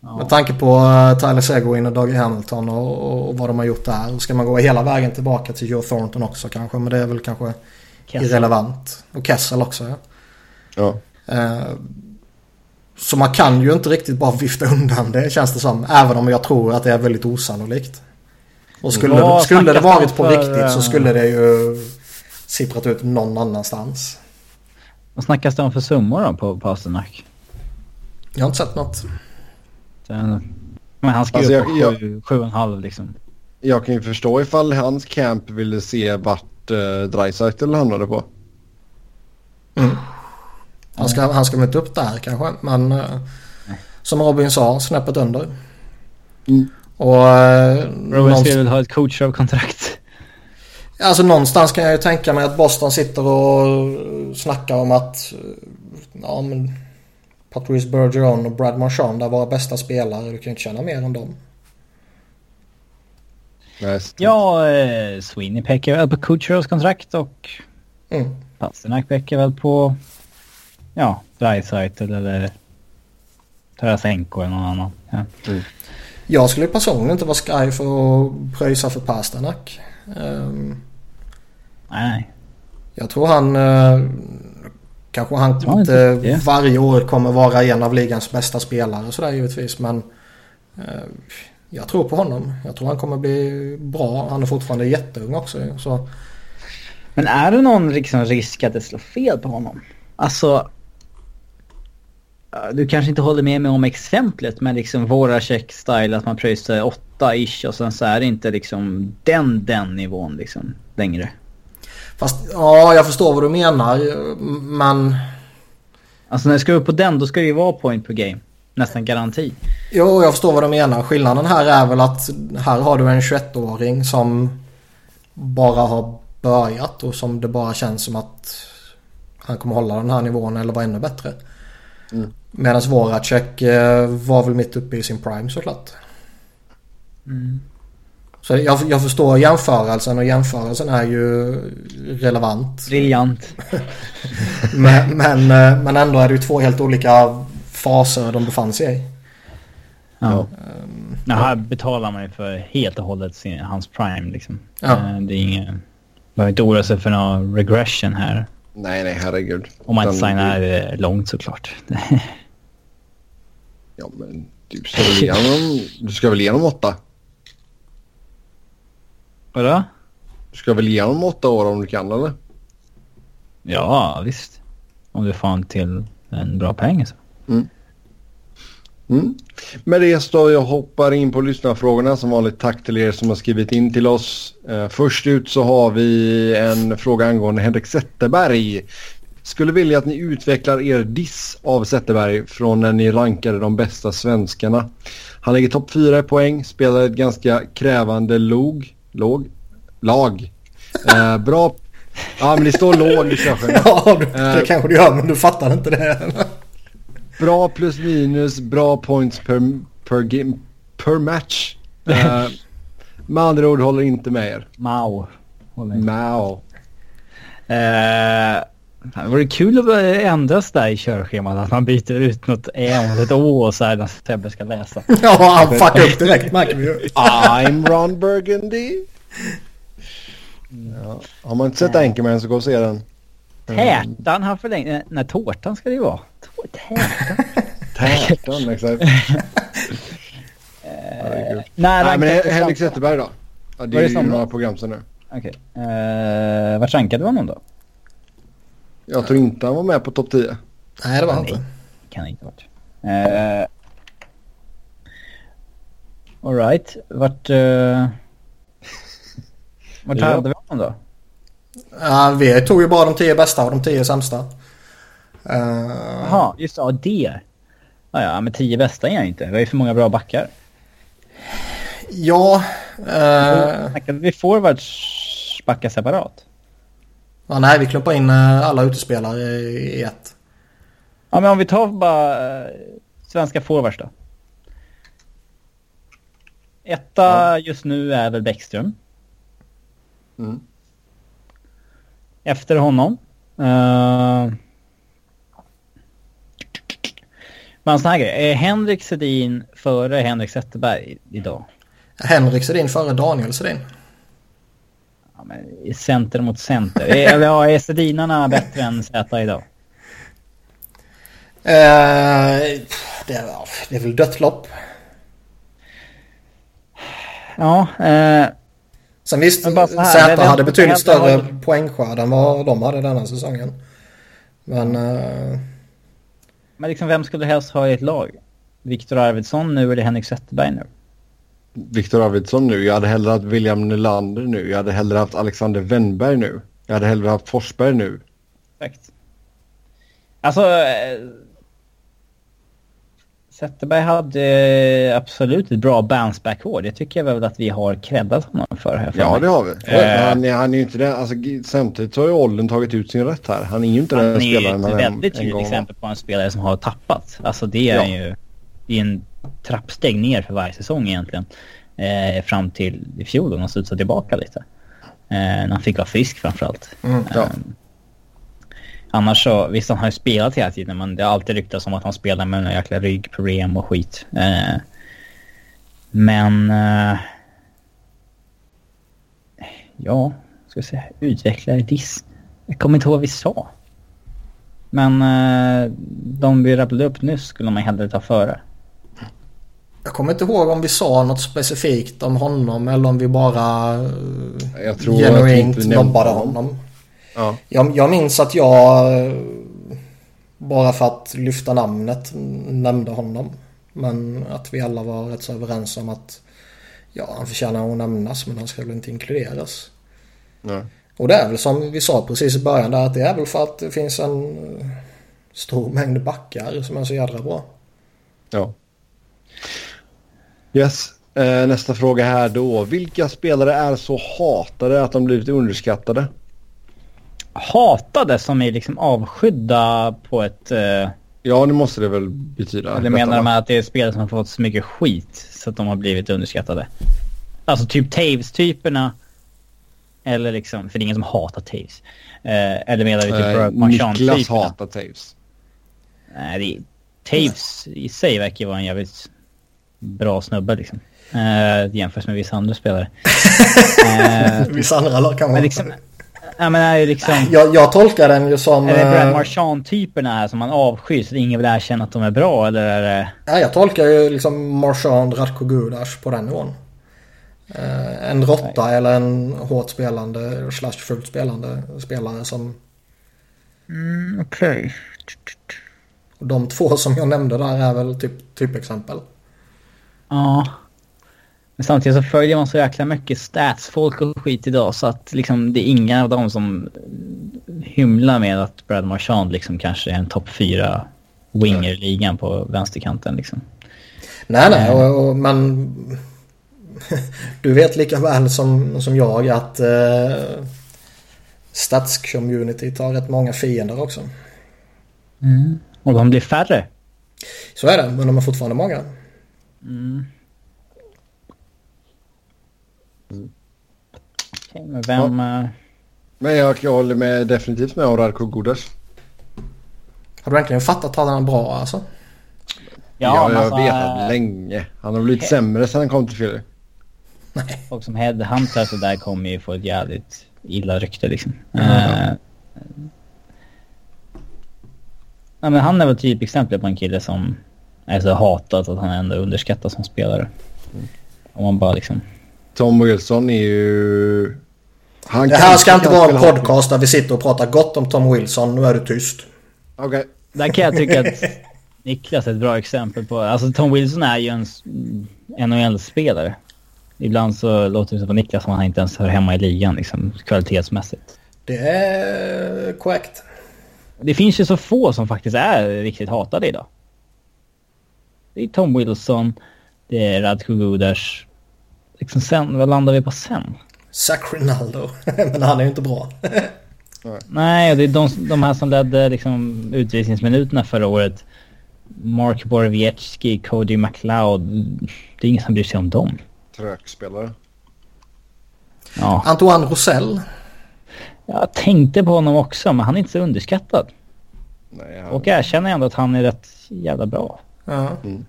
Ja. Med tanke på eh, Tyler Seguin och Dougie Hamilton och, och, vad de har gjort där. Ska man gå hela vägen tillbaka till Joe Thornton också kanske. Men det är väl kanske Kessel. irrelevant. Och Kessel också ja. Ja. Eh, Så man kan ju inte riktigt bara vifta undan det känns det som. Även om jag tror att det är väldigt osannolikt. Och skulle, det, skulle det varit på för, riktigt så eh, skulle det ju sipprat ut någon annanstans. Vad snackas det om för summor då på Pasternak? Jag har inte sett något. Den- Men han ska Alltså, ju jag- på jag- sju, sju och en halv liksom. Jag kan ju förstå ifall hans camp ville se vart uh, Dreisaitl hamnade på. Han ska, han ska inte upp där kanske. Men eh, som Robin sa, snäppet under. Mm. Och eh, någonstans, vill väl ha ett coach av kontrakt. alltså någonstans kan jag ju tänka mig att Boston sitter och snackar om att eh, ja, men Patrice Bergeron och Brad Marchand är våra bästa spelare. Du kan ju inte tjäna mer än dem. Ja, eh, Sweeney pekar väl på Kucherovs kontrakt och Mm. Pasternak pekar väl på ja, Dreisaitl eller Tarasenko eller någon annan. Ja. Jag skulle personligen inte vara sky för att pröjsa för Pasternak. Ehm, Nej. Jag tror han... eh, Kanske han han inte varje år kommer vara en av ligans bästa spelare och sådär givetvis. Men eh, jag tror på honom. Jag tror han kommer bli bra. Han är fortfarande jätteung också. Så Men är det någon liksom risk att det slår fel på honom? Alltså... Du kanske inte håller med mig om exemplet men liksom våra check-style att man pröjsar 8-ish och sen så är det inte liksom den, den nivån liksom längre. Fast ja, jag förstår vad du menar. Men Alltså när det ska upp på den då ska det ju vara point per game. Nästan garanti. jo, jag förstår vad du menar. Skillnaden här är väl att här har du en 21-åring som bara har börjat och som det bara känns som att han kommer hålla den här nivån eller vara ännu bättre. Mm. Medan Voracek eh, var väl mitt uppe i sin prime såklart. Så jag, jag förstår jämförelsen och jämförelsen är ju relevant. Briljant. Men, men, eh, men ändå är det ju två helt olika faser de befann sig i. Ja. Ja, här betalar man ju för helt och hållet sin, hans prime liksom. Ja. Eh, Det är ingen... Behöver inte oroa sig för någon regression här. Nej, nej, herregud. Om man inte signar eh, långt såklart. Ja, men du ska väl igenom, du ska väl igenom åtta? Vadå? Du ska väl igenom åtta år om du kan eller? Ja, visst. Om du får en till en bra peng så. Mm. Med det så jag hoppar in på lyssnarfrågorna. Som vanligt tack till er som har skrivit in till oss. Eh, först ut så har vi en fråga angående Henrik Zetterberg. Skulle vilja att ni utvecklar er diss av Zetterberg från när ni rankade de bästa svenskarna. Han ligger topp fyra i poäng, spelar ett ganska krävande log, låg, lag. Eh, bra... Ja men det står låg i körschemat. Ja, det, det Eh. kanske du gör men du fattar inte det. Bra plus minus, bra points per, per, game, per match. Eh, med andra ord håller inte med er. Mao. Mao. Eh, det vore kul att ändras där i körschemat. Att man byter ut något ä mot ett å så här när Sebbe ska läsa. Ja, han fuckar upp direkt märker vi ju. I'm Ron Burgundy. Ja. Har man inte sett Anchorman så gå och se den. Tärtan har förlängt... eh, Nej, tårtan ska det ju vara. Tå- Tärtan. Tärtan exakt. Herregud. Nej, Nej men Henrik Zetterberg då? Ja, det Var är det ju som då? några program sen nu. Okej. Okay. vart rankade du honom då? Jag tror inte han var med på topp 10. Nej, det var han inte. Kan inte ha varit. Uh, Alright. Vart... Uh, vart hade vi honom då? Ja, vi tog ju bara de tio bästa och de tio sämsta. Uh, Jaha, just ja, det. Ja, ja, men tio bästa är jag inte. Vi har ju för många bra backar. ja, eh, Snackade vi forwards backar separat? ja, nej vi klumpar in eh, alla utespelare i ett. Ja, men om vi tar bara eh, svenska forwards då. Etta just nu är väl Bäckström. Mm. Efter honom. Uh... Men en sån här grej. Är Henrik Sedin före Henrik Zetterberg idag? Henrik Sedin före Daniel Sedin. Ja, men center mot center. Är, eller ja, är Sedinarna bättre än Z idag? Eh, det, är, det är väl dött lopp. Ja, eh, Sen visst, Zäta hade betydligt större poängskörd än vad de hade denna säsongen. Men eh, men liksom vem skulle du helst ha i ett lag? Viktor Arvidsson nu eller Henrik Zetterberg nu? Viktor Arvidsson nu. Jag hade hellre haft William Nylander nu. Jag hade hellre haft Alexander Wennberg nu. Jag hade hellre haft Forsberg nu. Perfekt. Alltså... Zetterberg hade eh, absolut ett bra bounce back-år. Det tycker jag väl att vi har creddat honom för här för Ja, mig. det har vi. Eh. Han, är, han är inte det. Alltså, samtidigt har ju åldern tagit ut sin rätt här. Han är ju inte Han den är ju spelaren ett han väldigt tydligt exempel på en spelare som har tappat. Alltså det är Ja. ju det är en trappsteg ner för varje säsong egentligen. Eh, fram till i fjol då han studsade tillbaka lite. Eh, när han fick vara frisk framförallt. Mm, ja. Ehm, annars så, visst han har ju spelat hela tiden men det har alltid ryktats om att han spelar med några jäkla ryggproblem och skit. Eh, men... Eh, ja, ska jag säga, utvecklare diss. Jag kommer inte ihåg vad vi sa. Men eh, de vi rabblade upp nyss skulle man hellre ta före. jag kommer inte ihåg om vi sa något specifikt om honom eller om vi bara eh, Jag tror att genuint vi nämnde nobbade honom. Ja. Jag, jag minns att jag eh, bara för att lyfta namnet nämnde honom. Men att vi alla var rätt så överens om att ja, han förtjänar att nämnas men han ska väl inte inkluderas. Ja. Och det är väl som vi sa precis i början där att det är väl för att det finns en eh, stor mängd backar som är så jädra bra. ja. Yes. Eh, nästa fråga här då. Vilka spelare är så hatade att de blivit underskattade? Hatade som är liksom avskydda på ett... Eh, Ja, det måste det väl betyda. eller menar de att det är spelare som har fått så mycket skit så att de har blivit underskattade? Alltså typ Taves-typerna. Eller liksom, för det är ingen som hatar Taves. Eh, eller menar du typ Eh, Burke Niklas Marchand-typerna? hatar Taves. Nej, det är, Taves i sig verkar ju vara en jävligt bra snubbe liksom. Eh, jämfört med vissa andra spelare. eh, Vissa andra lag kan men vara... liksom... Ja men är ju liksom... Jag, jag tolkar den ju som... Är det Brad eh, Marchand-typerna här som man avskyr så att ingen vill erkänna att de är bra eller är det... Ja, jag tolkar ju liksom Marchand, Ratko Gudas på den nivån. Eh, en råtta eller en hårt spelande slash fult spelande spelare som... Mm, okej. Och de två som jag nämnde där är väl typ typexempel. Ja. Men samtidigt så följer man så jäkla mycket statsfolk och skit idag så att liksom det är inga av dem som hymlar med att Brad Marchand liksom kanske är en topp fyra winger i ligan på vänsterkanten liksom. Nej, nej, och, och, men du vet lika väl som, som jag att eh, stadscommunityt har rätt många fiender också. Mm. Och de blir färre. Så är det, men de är fortfarande många. Mm. Okej, men vem... eh, Men jag, jag håller med, definitivt med om Radko Gudas. Har du verkligen fattat att han är bra alltså? Ja, jag men har alltså, vetat länge. Han har blivit sämre sedan han kom till Philly. Folk som headhuntar så där kommer ju få ett jävligt illa rykte liksom. Mm. Eh, ja, men han är väl typexemplet på en kille som är så hatad att han ändå underskattas som spelare. Om man bara liksom... Tom Wilson är ju... Han Det här ska inte vara en podcast där vi sitter och pratar gott om Tom Wilson. Nu är du tyst. Okej. Där kan jag tycka att Niklas är ett bra exempel på... Alltså Tom Wilson är ju en NHL-spelare. Ibland så låter det som på Niklas som att han inte ens hör hemma i ligan liksom, kvalitetsmässigt. Det är korrekt. Det finns ju så få som faktiskt är riktigt hatade idag. Det är Tom Wilson, det är Radko Gudas. Liksom sen, vad landar vi på sen? Zach Rinaldo. Men han är ju inte bra. Nej, och det är de, de här som ledde liksom utvisningsminuterna förra året. Mark Borowiecki, Cody McLeod. Det är ingen som bryr sig om dem. Trökspelare. Ja, Antoine Rosell. jag tänkte på honom också, men han är inte så underskattad. Nej, han... Och jag erkänner ändå att han är rätt jävla bra. Ja. Mm.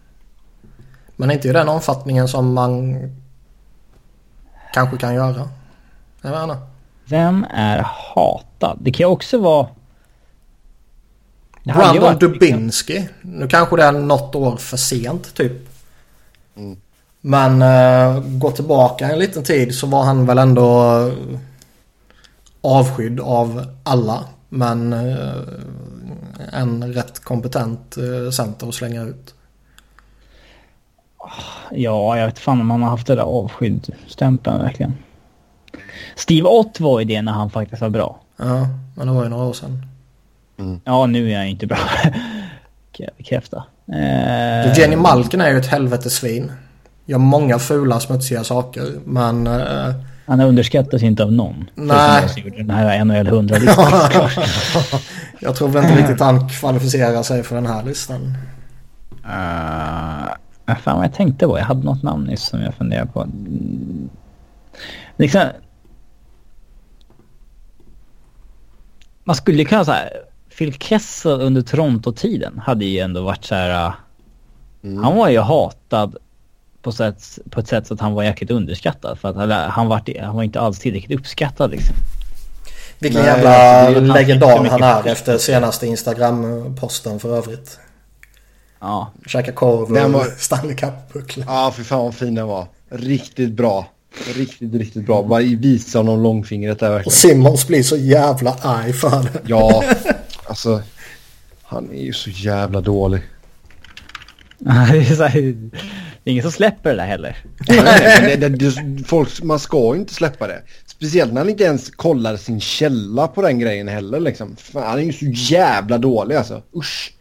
Men inte i den omfattningen som man kanske kan göra. Jag vet inte. Vem är hatad? Det kan ju också vara... Det Brandon varit- Dubinsky. Nu kanske det är något år för sent typ. Mm. Men uh, gå tillbaka en liten tid så var han väl ändå eh, avskydd av alla. Men eh, en rätt kompetent uh, center att slänga ut. Ja, jag vet fan om han har haft det där avskydd-stämpeln verkligen. Steve Ott var ju det när han faktiskt var bra. Ja, men det var ju några år sedan. Ja, nu är han ju inte bra. kan jag bekräfta. Eh, Jenny Malkin är ju ett helvetesvin. Gör många fula smutsiga saker men... eh, Han underskattas inte av någon. Nej. Jag den här NHL 100-listan. jag tror väl inte riktigt han kvalificerar sig för den här listan. Uh, fan vad jag tänkte på? Jag hade något namn nyss som jag funderade på. Liksom... Man skulle kunna säga Phil Kessel under Toronto-tiden hade ju ändå varit så här... uh, Mm. Han var ju hatad på, sätt, på ett sätt så att han var jäkligt underskattad. För att han, han, var, han var inte alls tillräckligt uppskattad liksom. Vilken Nej, jävla legendar han är efter senaste Instagram-posten för övrigt. Ja. Käka korv Den och var- Stanley Cup-buckla. Ja, för fan vad fin den var. Riktigt bra. Riktigt, riktigt bra. Bara visa honom långfingret där Och verkligen. Simmons blir så jävla arg för det. Ja, alltså. Han är ju så jävla dålig. är ingen som släpper det där heller. Nej, nej, men det, det, det, folk, man ska ju inte släppa det. Speciellt när han inte ens kollar sin källa på den grejen heller liksom. Fan, han är ju så jävla dålig alltså. Usch.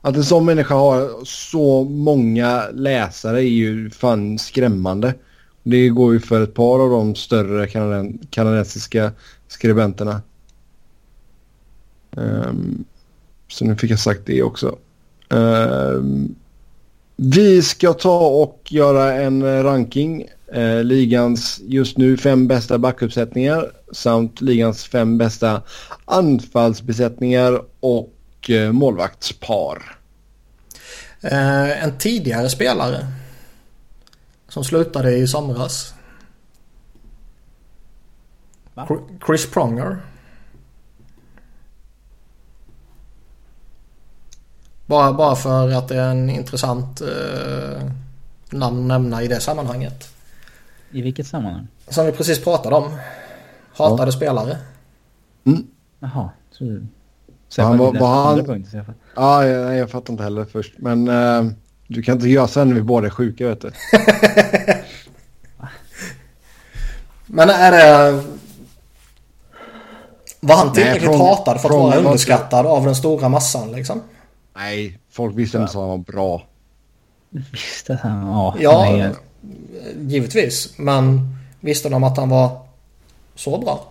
Att en sån människa har så många läsare är ju fan skrämmande. Det går ju för ett par av de större kanaden, kanadensiska skribenterna. Um, så nu fick jag sagt det också. Um, vi ska ta och göra en ranking. Uh, ligans just nu fem bästa backuppsättningar samt ligans fem bästa anfallsbesättningar och eh, målvaktspar. Eh, en tidigare spelare. Som slutade i somras. Va? Chri- Chris Pronger. Bara, bara för att det är en intressant eh, namn att nämna i det sammanhanget. I vilket sammanhang? Som vi precis pratade om. Hatade spelare. Jaha. Så... Så Han var- var han- så jag fattar- Ja, jag, jag fattar inte heller först. Men eh, du kan inte göra sen när vi båda är sjuka vet du. Men är det... Var han Nej, tillräckligt från- hatad för att vara var underskattad av den stora massan liksom? Nej, folk visste inte att han var bra. Visst att han... Ja. Ja, nej, givetvis. Men visste de att han var så bra?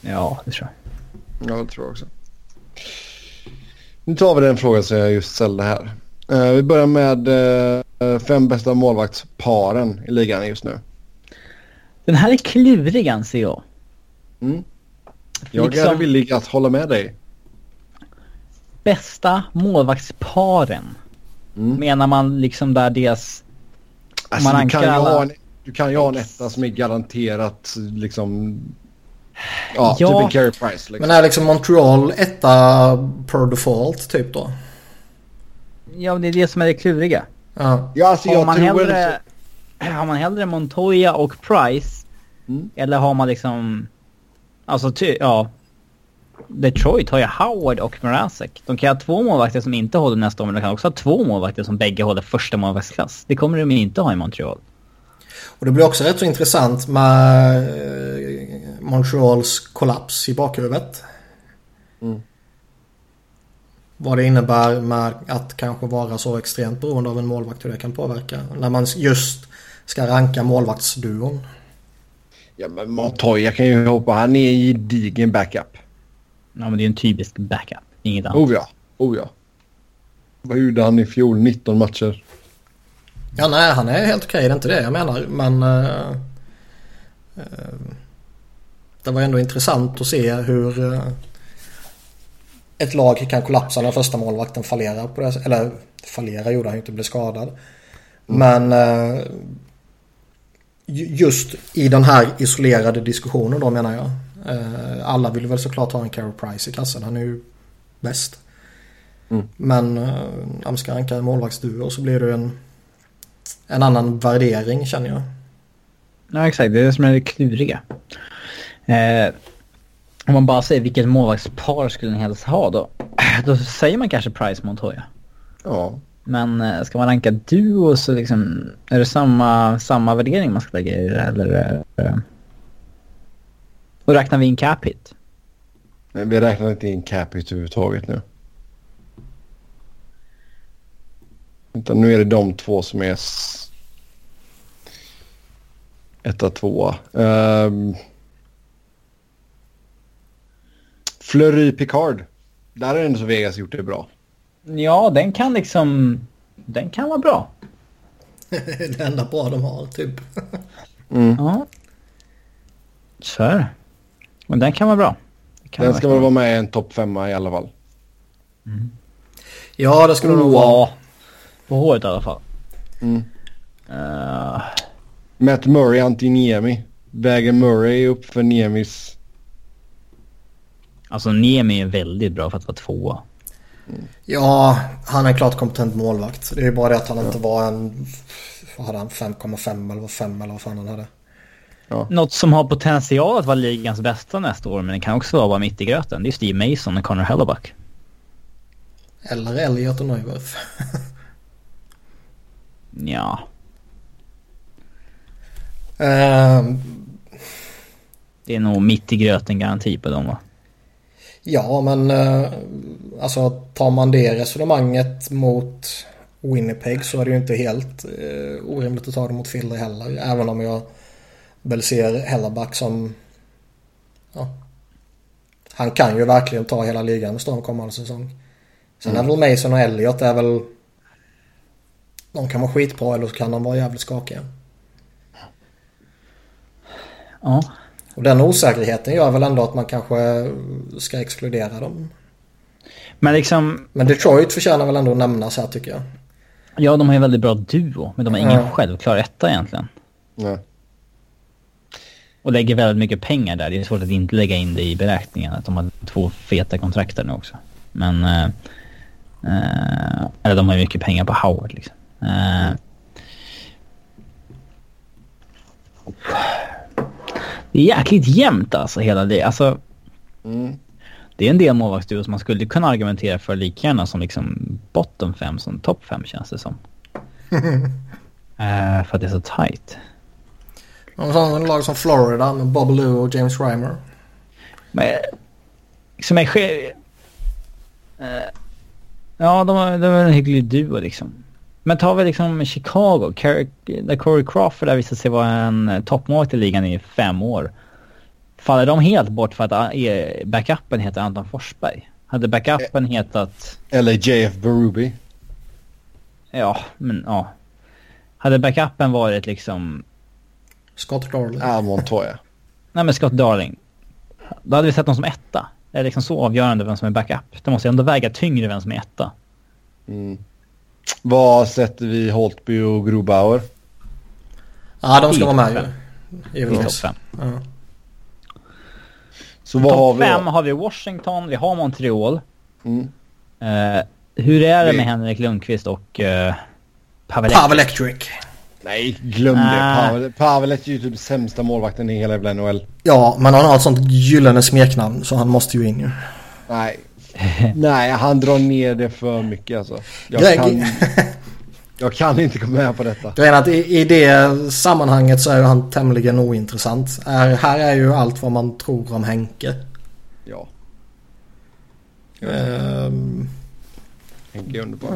ja, det tror jag. Ja, det tror jag också. Nu tar vi den frågan som jag just ställde här. Eh, vi börjar med eh, fem bästa målvaktsparen i ligan just nu. Den här är klurig anser jag. Mm. Jag Liksom- är villig att hålla med dig. Bästa målvaktsparen. Mm. Menar man liksom där deras... Alltså, man du, kan ju alla- ha en, du kan ju ha en etta som är garanterat liksom... Ja, Ja. typ en carry price. Liksom. Men är liksom Montreal etta per default typ då? Ja, det är det som är det kluriga. Ja. ja, alltså, Har man, tror hellre, har man hellre Montoya och Price? Mm. Eller har man liksom... Alltså, ty, ja. Detroit har ju Howard och Mrazek. De kan ha två målvakter som inte håller nästa år, men de kan också ha två målvakter som bägge håller första målvaktsklass. Det kommer de ju inte ha i Montreal. Och det blir också rätt så intressant med eh, Montreals kollaps i bakhuvudet. Mm. Vad det innebär med att kanske vara så extremt beroende av en målvakt, hur det kan påverka. När man just ska ranka målvaktsduon. Ja, men Montoya kan ju hoppa. Han är i gedigen backup. Ja, men det är en typisk backup. Inget annat. Oh ja, oh ja. Vad gjorde han i fjol? 19 matcher. Ja, nej, han är helt okej, det är inte det jag menar. Men eh, eh, det var ändå intressant att se hur eh, ett lag kan kollapsa när första målvakten fallerar på det Eller fallerar gjorde han ju inte, blev skadad. Men eh, ju- just i den här isolerade diskussionen då menar jag. Eh, alla vill väl såklart ha en Carey Price i kassen, han är ju bäst. Mm. Men eh, ska ranka målvaktsduo så blir det en en annan värdering känner jag. Ja, exakt. Det är det som är det kluriga. Eh, om man bara säger vilket målvaktspar skulle ni helst ha då? Då säger man kanske Price Montoya. Ja. Men eh, ska man ranka duo så liksom, är det samma, samma värdering man ska lägga i det eller? Eh, och räknar vi in cap hit? Men vi räknar inte in cap hit överhuvudtaget nu. Utan nu är det de två som är etta, tvåa. Um... Fleury Picard. Där är det så Vegas gjort det bra. Ja, den kan liksom, den kan vara bra. det enda bra de har typ. Mm. Ja. Så är det. Men den kan vara bra. Det kan Den ska väl vara med i en topp femma i alla fall. Ja det skulle nog vara. På håret i alla fall. Mm. Eh, Matt Murray anti-Niemi. Väger Murray upp för Niemis... alltså Niemi är väldigt bra för att vara tvåa. Ja han är en klart kompetent målvakt. Det är ju bara det att han inte var en... Vad hade han? 5,5 eller vad 5 eller vad fan han hade. Något som har potential att vara ligans bästa nästa år, men det kan också vara mitt i gröten. Det är Steve Mason och Connor Hellebuck. Eller Elliot och Neuwirth. Ja. Ehm, Det är nog mitt i gröten garanti på dem va? ja men eh, alltså tar man det resonemanget mot Winnipeg så är det ju inte helt eh, orimligt att ta det mot Philly heller. Även om jag väl ser Hellerback som... Ja, han kan ju verkligen ta hela ligan med storm kommande säsong. Sen är väl Mason och Elliot är väl... De kan vara skitbra eller så kan de vara jävligt skakiga. Ja. Och den osäkerheten gör väl ändå att man kanske ska exkludera dem. Men liksom, Men Detroit förtjänar väl ändå att nämnas här tycker jag. ja de har ju en väldigt bra duo, men de har ingen Ja. självklar etta egentligen. Nej. Och lägger väldigt mycket pengar där. Det är svårt att inte lägga in det i beräkningen. Att de har två feta kontrakt där nu också. Men... Eh, eh, eller de har ju mycket pengar på Howard liksom. Eh, det är jäkligt jämnt alltså hela det. Alltså, Mm. det är en del målvaktsduo som man skulle kunna argumentera för lika gärna som liksom bottom 5 som top 5 känns det som. uh, för att det är så tight. En sån lag som Florida med Bob Lou och James Reimer. Men liksom är uh, Ja, de, de är en hygglig duo liksom. Men tar vi liksom Chicago, där Corey Crawford har visat sig vara en toppmålvakt i ligan i fem år. Faller de helt bort för att backupen heter Anton Forsberg? Hade backupen hetat... Eller JF Berube. Ja, men ja. Hade backupen varit liksom... Scott Darling. Ja, Montoya. Nej men Scott Darling. Då hade vi sett dem som etta. Det är liksom så avgörande vem som är backup. Det måste ändå väga tyngre vem som är etta. Mm. Vad sätter vi Holtby och Grobauer? Ja, de ska vara med ju. I topp fem. Ja. Så vad har vi fem har vi Washington, vi har Montreal. Mm. Uh, hur är det med Henrik Lundqvist och uh, Pavel Electric? Nej, glöm det. Pavel, Pavel är ju typ sämsta målvakten i hela jävla NHL. Ja, men han har ett sånt gyllene smeknamn så han måste ju in ju. Nej. Nej, han drar ner det för mycket alltså. Jag kan, jag kan inte gå med på detta. Grejen att i, i det sammanhanget så är han tämligen ointressant. Är, här är ju allt vad man tror om Henke. Ja. Um, Henke är underbar.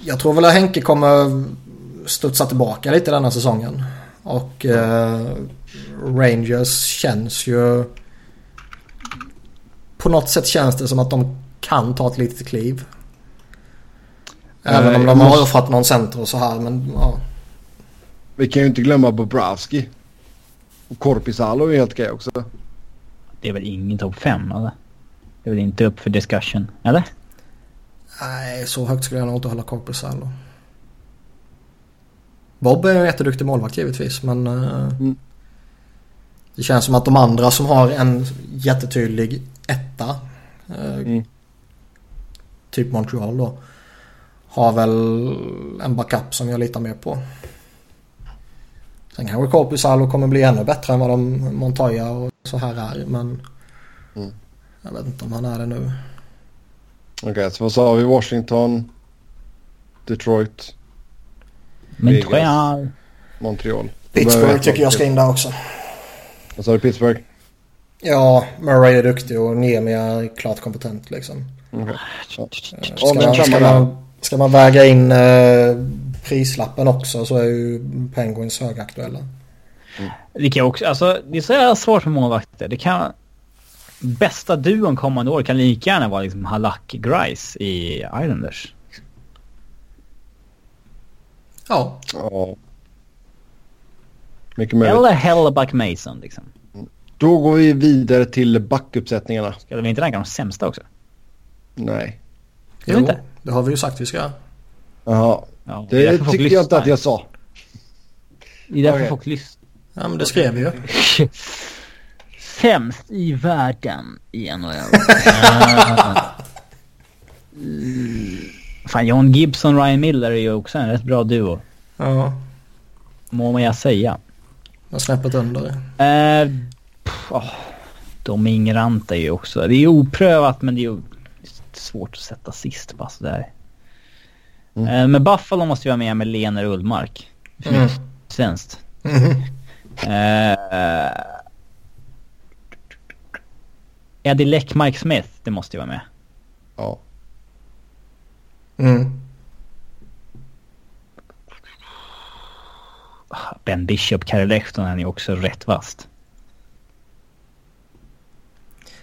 Jag tror väl att Henke kommer studsa tillbaka lite denna säsongen. Och uh, Rangers känns ju... På något sätt känns det som att de kan ta ett litet kliv. Även om de har offrat någon center och så här men ja. Vi kan ju inte glömma Bobrovski. Och Korpisalo är helt okej också. Det är väl ingen topp 5 eller? Det är väl inte upp för discussion, eller? Nej, så högt skulle jag nog inte hålla Korpisalo. Bob är en jätteduktig målvakt givetvis men... Uh, mm. Det känns som att de andra som har en jättetydlig etta. Uh, mm. Typ Montreal då har väl en backup som jag litar mer på. Sen kanske Korpisalo kommer bli ännu bättre än vad de Montoya och så här är men mm. jag vet inte om han är det nu. Okej, okay, så vad sa vi? Washington, Detroit, Montreal. Montreal. Pittsburgh tycker jag ska in där också. Vad sa du? Pittsburgh? Ja, Murray är duktig och Niemi är klart kompetent liksom. Okay. Ja. Ska, man, ska, man, Ska man väga in eh, prislappen också så är ju Penguins högaktuella. Mm. Det kan också, alltså det är så jävla svårt med målvakter. Det kan... Bästa duon kommande år kan lika gärna vara liksom Halak Grice i Islanders. Ja. Ja. Mycket möjligt. Eller Hellebuck Mason liksom. Då går vi vidare till backuppsättningarna. Ska vi inte ranka de sämsta också? Nej. Jo, inte? det har vi ju sagt vi ska. Jaha. Ja, det tycker jag inte att jag sa. Det är därför okay. folk lyssnar. Ja, men det skrev vi ju. Sämst i världen i NHL. Fan, John Gibson Ryan Miller är ju också en rätt bra duo. Ja. Må man jag säga. Vad snäppet under? Uh, oh, Domingrant är ju också... Det är oprövat men det är ju svårt att sätta sist bara sådär. Mm. Uh, men Buffalo måste ju vara med med Lener Ullmark. Mm. Svenskt. Mm. Uh, Eddie Leck, Mike Smith, det måste ju vara med. Ja. Mm. Ben Bishop, Kari Lehtonen är också rätt vast.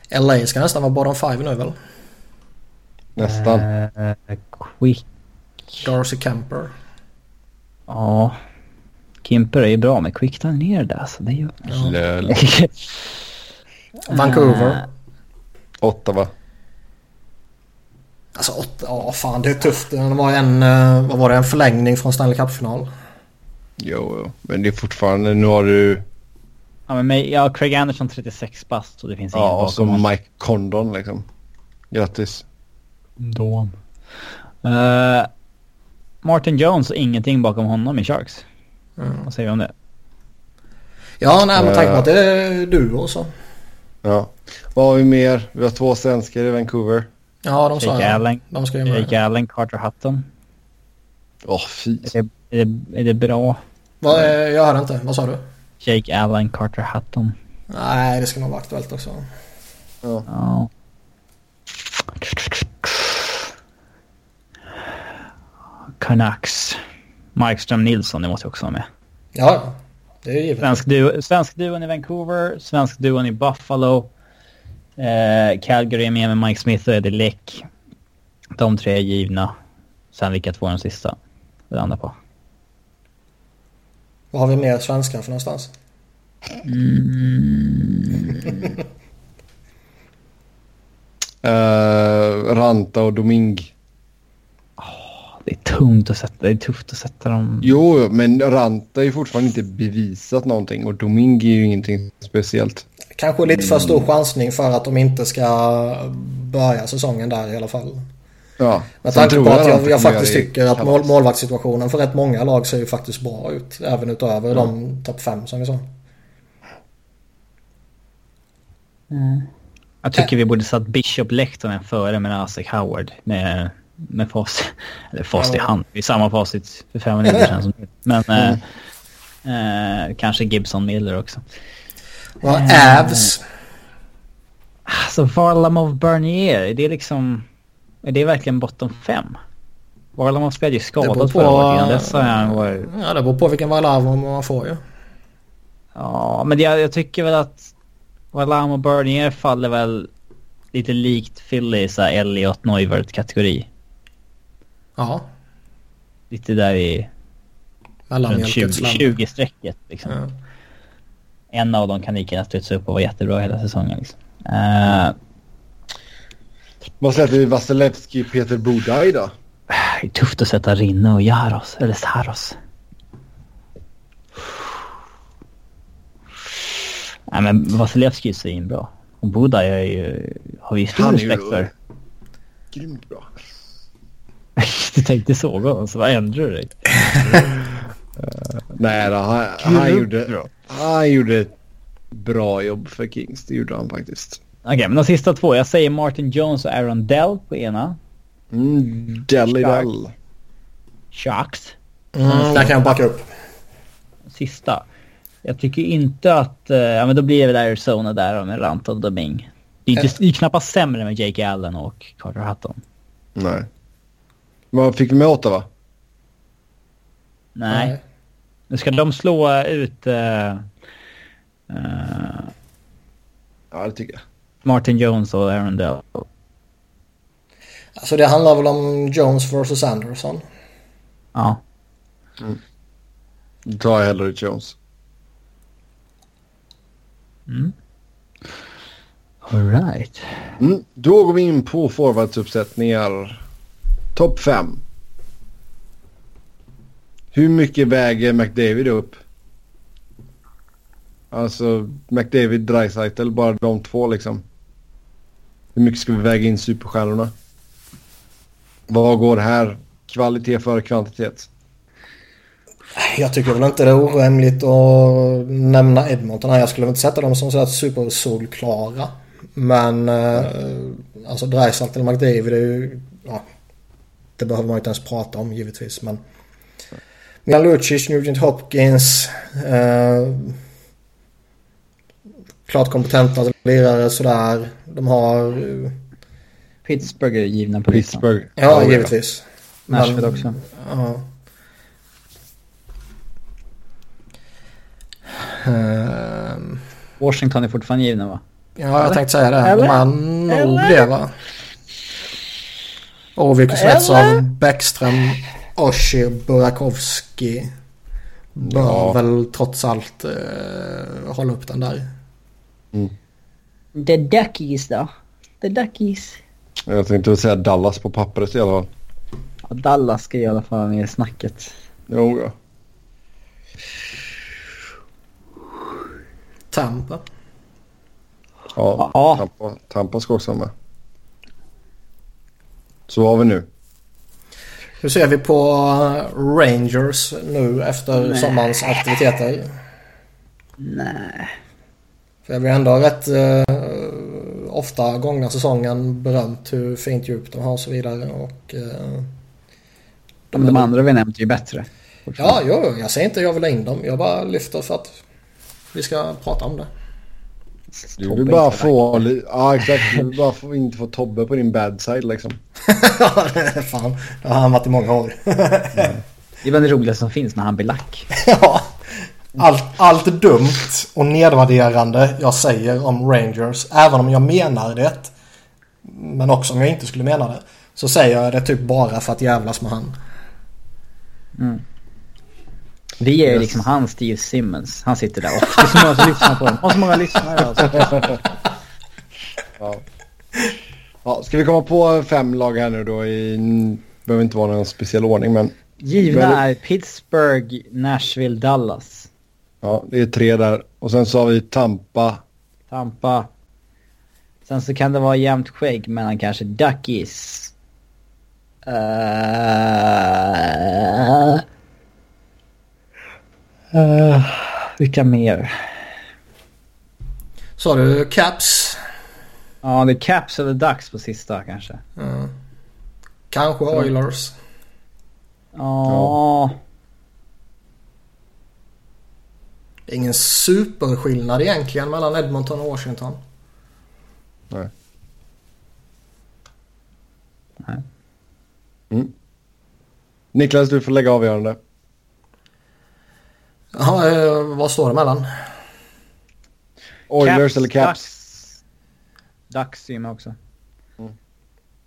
LA ska nästan vara bottom five nu väl? Nästan. Uh, quick. Darcy Kemper. Ja. Kimper är ju bra men Quick tar ner det alltså. Det är ju... Ja. Vancouver. Uh, Ottawa. Alltså åtta, ja fan det är tufft. Det var en, eh, vad var det, en förlängning från Stanley Cup-final. Jo, jo, men det är fortfarande, nu har du... Ja, men ja, Craig Anderson 36 bast och det finns ingen Ja, och så Mike Condon liksom. Grattis. Då. Uh, Martin Jones och ingenting bakom honom i Sharks. Mm. Vad säger du om det? Ja, nej men tänk på att det är du också. Ja. Vad har vi mer? Vi har två svenskar i Vancouver. Ja, de sa Jake jag. Allen, De ska ju med. Jake Allen, Carter Hutton. Åh, fy. Är det, är, det, är det bra? Eh, jag hörde inte. Vad sa du? Jake Allen, Carter Hutton. Nej, det ska nog vara aktuellt också. Ja. Canucks. Markström Nilsson, det måste jag också ha med. Ja, ja. Det är givet. Svensk, duo, svensk duon i Vancouver, svensk duon i Buffalo. Eh, Calgary är med med Mike Smith och Eddie Lick. De tre är givna. Sen vilka två är de sista? Det andra på. Vad har vi mer svenskar för någonstans? Uh, Ranta och Doming. Det är tungt att sätta, det är tufft att sätta dem. Jo, men Ranta är ju fortfarande inte bevisat någonting och Doming är ju ingenting speciellt. Kanske lite för stor chansning för att de inte ska börja säsongen där i alla fall. Ja. Med tanke på att jag, jag kommer faktiskt tycker att mål, målvaktssituationen för rätt många lag ser ju faktiskt bra ut. Även utöver de topp fem som vi sa. Jag tycker vi borde satt Bishop Lehtonen före med Asik Howard. Med, med fas, eller fast i Ja. hand. Det är samma facit för fem minuter sedan som nu. Men eh, eh, kanske Gibson Miller också. Ja, Eh. Avs. Alltså Varlamov Bernier, är det liksom... Är det verkligen bottom fem? Varlamov spelade ju skadad på- förra året. Innan dess har han varit... Ja, det beror på vilken Varlamov man får ju. Ja, men jag, jag tycker väl att Varlamov Bernier faller väl lite likt Philly i så här Elliot Neuvert-kategori. Ja, Lite där i runt 20, mellanmjölkets land. 20-strecket liksom. Ja. En av dem kan lika gärna studsa upp och vara jättebra hela säsongen liksom. Eh, Vad sätter vi Vasilevski, Peter Bodaj då? det är tufft att sätta Rinne och Jaros, eller Saros. Nej men Vasilevski är svinbra. Och Buda är ju, har vi stor är ju- respekt för. Grymt bra. du tänkte såga honom, så vad ändrar du dig? Nej då, han, han, gjorde, han gjorde ett bra jobb för Kings. Det gjorde han faktiskt. Okej, men de sista två. Jag säger Martin Jones och Aaron Dell på ena. Mm, Deli Dell. Sharks. Mm, där kan jag backa upp. Sista. Jag tycker inte att... eh, ja men då blir det väl Arizona där med Ranta och Doming. Det är, inte, det är knappast sämre med Jake Allen och Carter Hutton. Nej. Vad fick vi med Ottawa? Nej. Nu ska de slå ut eh, eh, Ja, det tycker jag. Martin Jones och Aaron Dell. Alltså det handlar väl om Jones vs Anderson. Ja. Då tar jag hellre Jones. Alright. Mm, då går vi in på forwardsuppsättningar. Topp 5. Hur mycket väger McDavid upp? Alltså McDavid, Dreisaitl, bara de två liksom. Hur mycket ska vi väga in superstjärnorna? Vad går här? Kvalitet före kvantitet? Jag tycker väl inte det är orimligt att nämna Edmonton här. Jag skulle väl inte sätta dem som så här supersolklara. Men eh, alltså Dreisaitl eller McDavid är ju... Ja, det behöver man inte ens prata om givetvis. Men Milan Lucic, Nugent Hopkins. Eh, klart kompetenta lirare sådär. De har... eh, Pittsburgh är givna på listan. Pittsburgh? Ja, givetvis. Nashville Men- också. Ja. Ehm, Washington är fortfarande givna va? ja, jag tänkte säga det. Eller? De är nog det va? Ovik och Eller? Bäckström, Oshie, Burakovsky. Bör Ja. väl trots allt eh, hålla upp den där. The Duckies då? The Duckies. Jag tänkte säga Dallas på pappret i alla fall. Ja, Dallas ska i alla fall vara med i snacket. Jo, ja. Tampa. Ja, Ja. Tampa, Tampa ska också vara med. Så har vi nu? Hur ser vi på Rangers nu efter Nej. sommarens aktiviteter? Nej. För vi har ändå rätt uh, ofta gångna säsongen berömt hur fint djup de har och så vidare. Och, eh, De, de andra vi nämnt är ju bättre. Ja, jo, jag säger inte jag vill ha in dem. Jag bara lyfter för att vi ska prata om det. Du vill bara få... Ja, exakt. Du vill bara få, inte få Tobbe på din bad side liksom. Ja, fan. Det har han varit i många år. Det är väl det roligaste som finns när han blir lack. ja. Allt, allt dumt och nedvärderande jag säger om Rangers, även om jag menar det, men också om jag inte skulle mena det, så säger jag det typ bara för att jävlas med han. Vi är liksom han Steve Simmons. Han sitter där och det är så många som lyssnar på den. Och så många lyssnare alltså. Ja. ja, ska vi komma på fem lag här nu då i... behöver inte vara någon speciell ordning men... Givna är Pittsburgh, Nashville, Dallas. Ja, det är tre där. Och sen så har vi Tampa. Tampa. Sen så kan det vara jämnt skägg mellan kanske Duckies. Uh, uh, vilka mer? Så har du Caps. Ja, det är Caps eller Ducks på sista kanske. Mm. Kanske Oilers. Ja. Det är ingen superskillnad egentligen mellan Edmonton och Washington. Nej. Nej. Mm. Niklas, du får lägga avgörande. Jaha, eh, vad står det mellan? Oilers eller Caps? Ducks. Ducks är med också.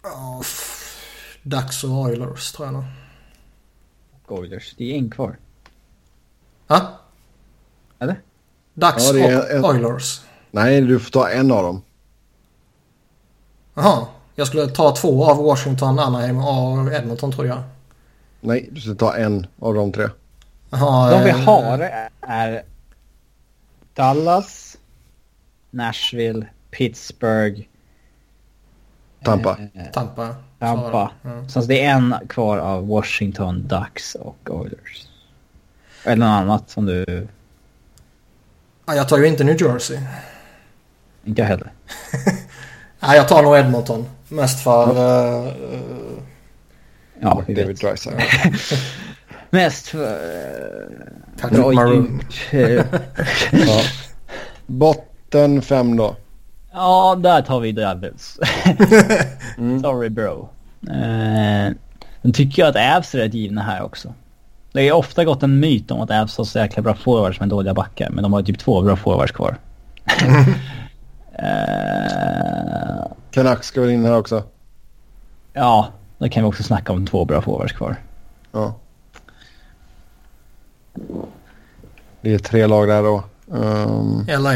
Ja, f- Ducks och Oilers tror jag nog. Oilers. Det är en kvar. Ha? Eller? Ducks Ja, och en- Oilers. Nej, du får ta en av dem. Jaha. Jag skulle ta två av Washington, Anaheim och Edmonton tror jag. Nej, du ska ta en av de tre. Jaha, De vi eh, har är Dallas, Nashville, Pittsburgh, Tampa. eh, Tampa. Tampa. Så, ja. Så det är en kvar av Washington, Ducks och Oilers. Eller något annat som du... Ja, jag tar ju inte New Jersey. Inte jag heller. Nej, jag tar nog Edmonton. Mest för... eh, eh, Ja, vi David. Drysdale. Mest för... eh, Patrick bra Maroon. djup. Ja. Botten fem då. Ja, där tar vi Devils. Sorry bro. Eh, Sen tycker jag att Avs är rätt givna här också. Det är ofta gått en myt om att Avs har så jäkla bra forwards med dåliga backar. Men de har typ två bra forwards kvar. Eh, Canucks ska väl in här också. ja, då kan vi också snacka om två bra forwards kvar. Ja. Det är tre lag där då. Um, LA.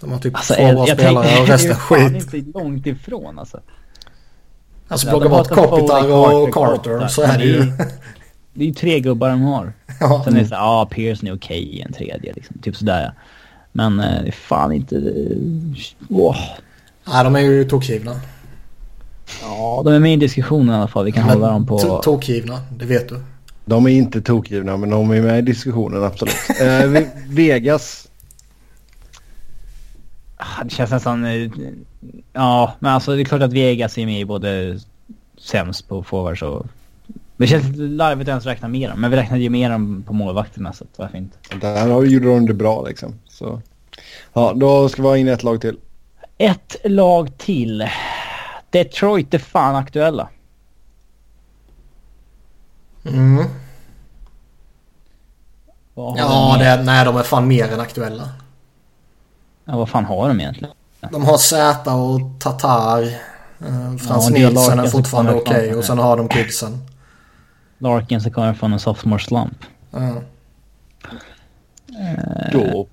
De har typ Alltså, två bra spelare och det är resten skit. inte långt ifrån alltså. Alltså plocka har bort Kopitar och Carter så är det ju. Det är ju tre gubbar de har. Ja. Sen är det såhär, ja ah, Pearson är okej i en tredje liksom. Typ sådär ja. Men eh, det är fan inte... eh, Åh. Nej, de är ju tokgivna. Ja, de är med i diskussionen i alla fall. Vi kan hålla dem på... To- Tokgivna, det vet du. de är inte tokgivna men de är med i diskussionen absolut. Eh, Ve- Vegas. Ah, Det känns nästan... eh, Ja, men alltså det är klart att Vegas är med i både sämst på forwards och... Det känns larvigt att ens räkna med dem. Men vi räknade ju med dem på målvakterna så varför inte? Där har- gjorde de det bra liksom. Så. Ja, då ska vi ha in ett lag till. Ett lag till. Detroit är fan aktuella. Mm. Ja, de, det, nej de är fan mer än aktuella. ja, vad fan har de egentligen? De har Zäta och Tatar. Eh, Frans det är Nilsson är fortfarande okej fram. och sen har de kidsen. Larkin som kommer från en sophomore slump. Ja. Då,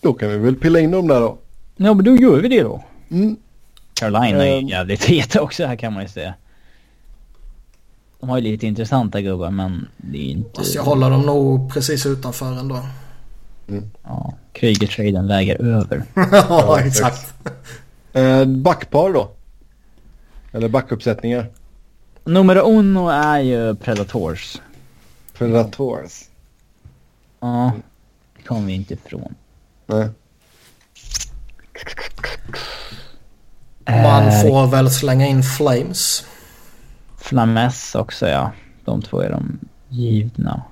då kan vi väl pilla in dem där då. Ja, men då gör vi det då. Mm. Carolina är ju jävligt heta också här kan man ju säga. De har ju lite intressanta gubbar men det är inte... Fast jag håller dem nog precis utanför ändå. Ja, Kryger-traden väger över. ja, exakt. Eh, backpar då? Eller backuppsättningar? Nummer uno är ju Predators. Predators. Ja, det kommer vi inte ifrån. Nej. Man Eh, får väl slänga in Flames. Flames också ja. De två är de givna.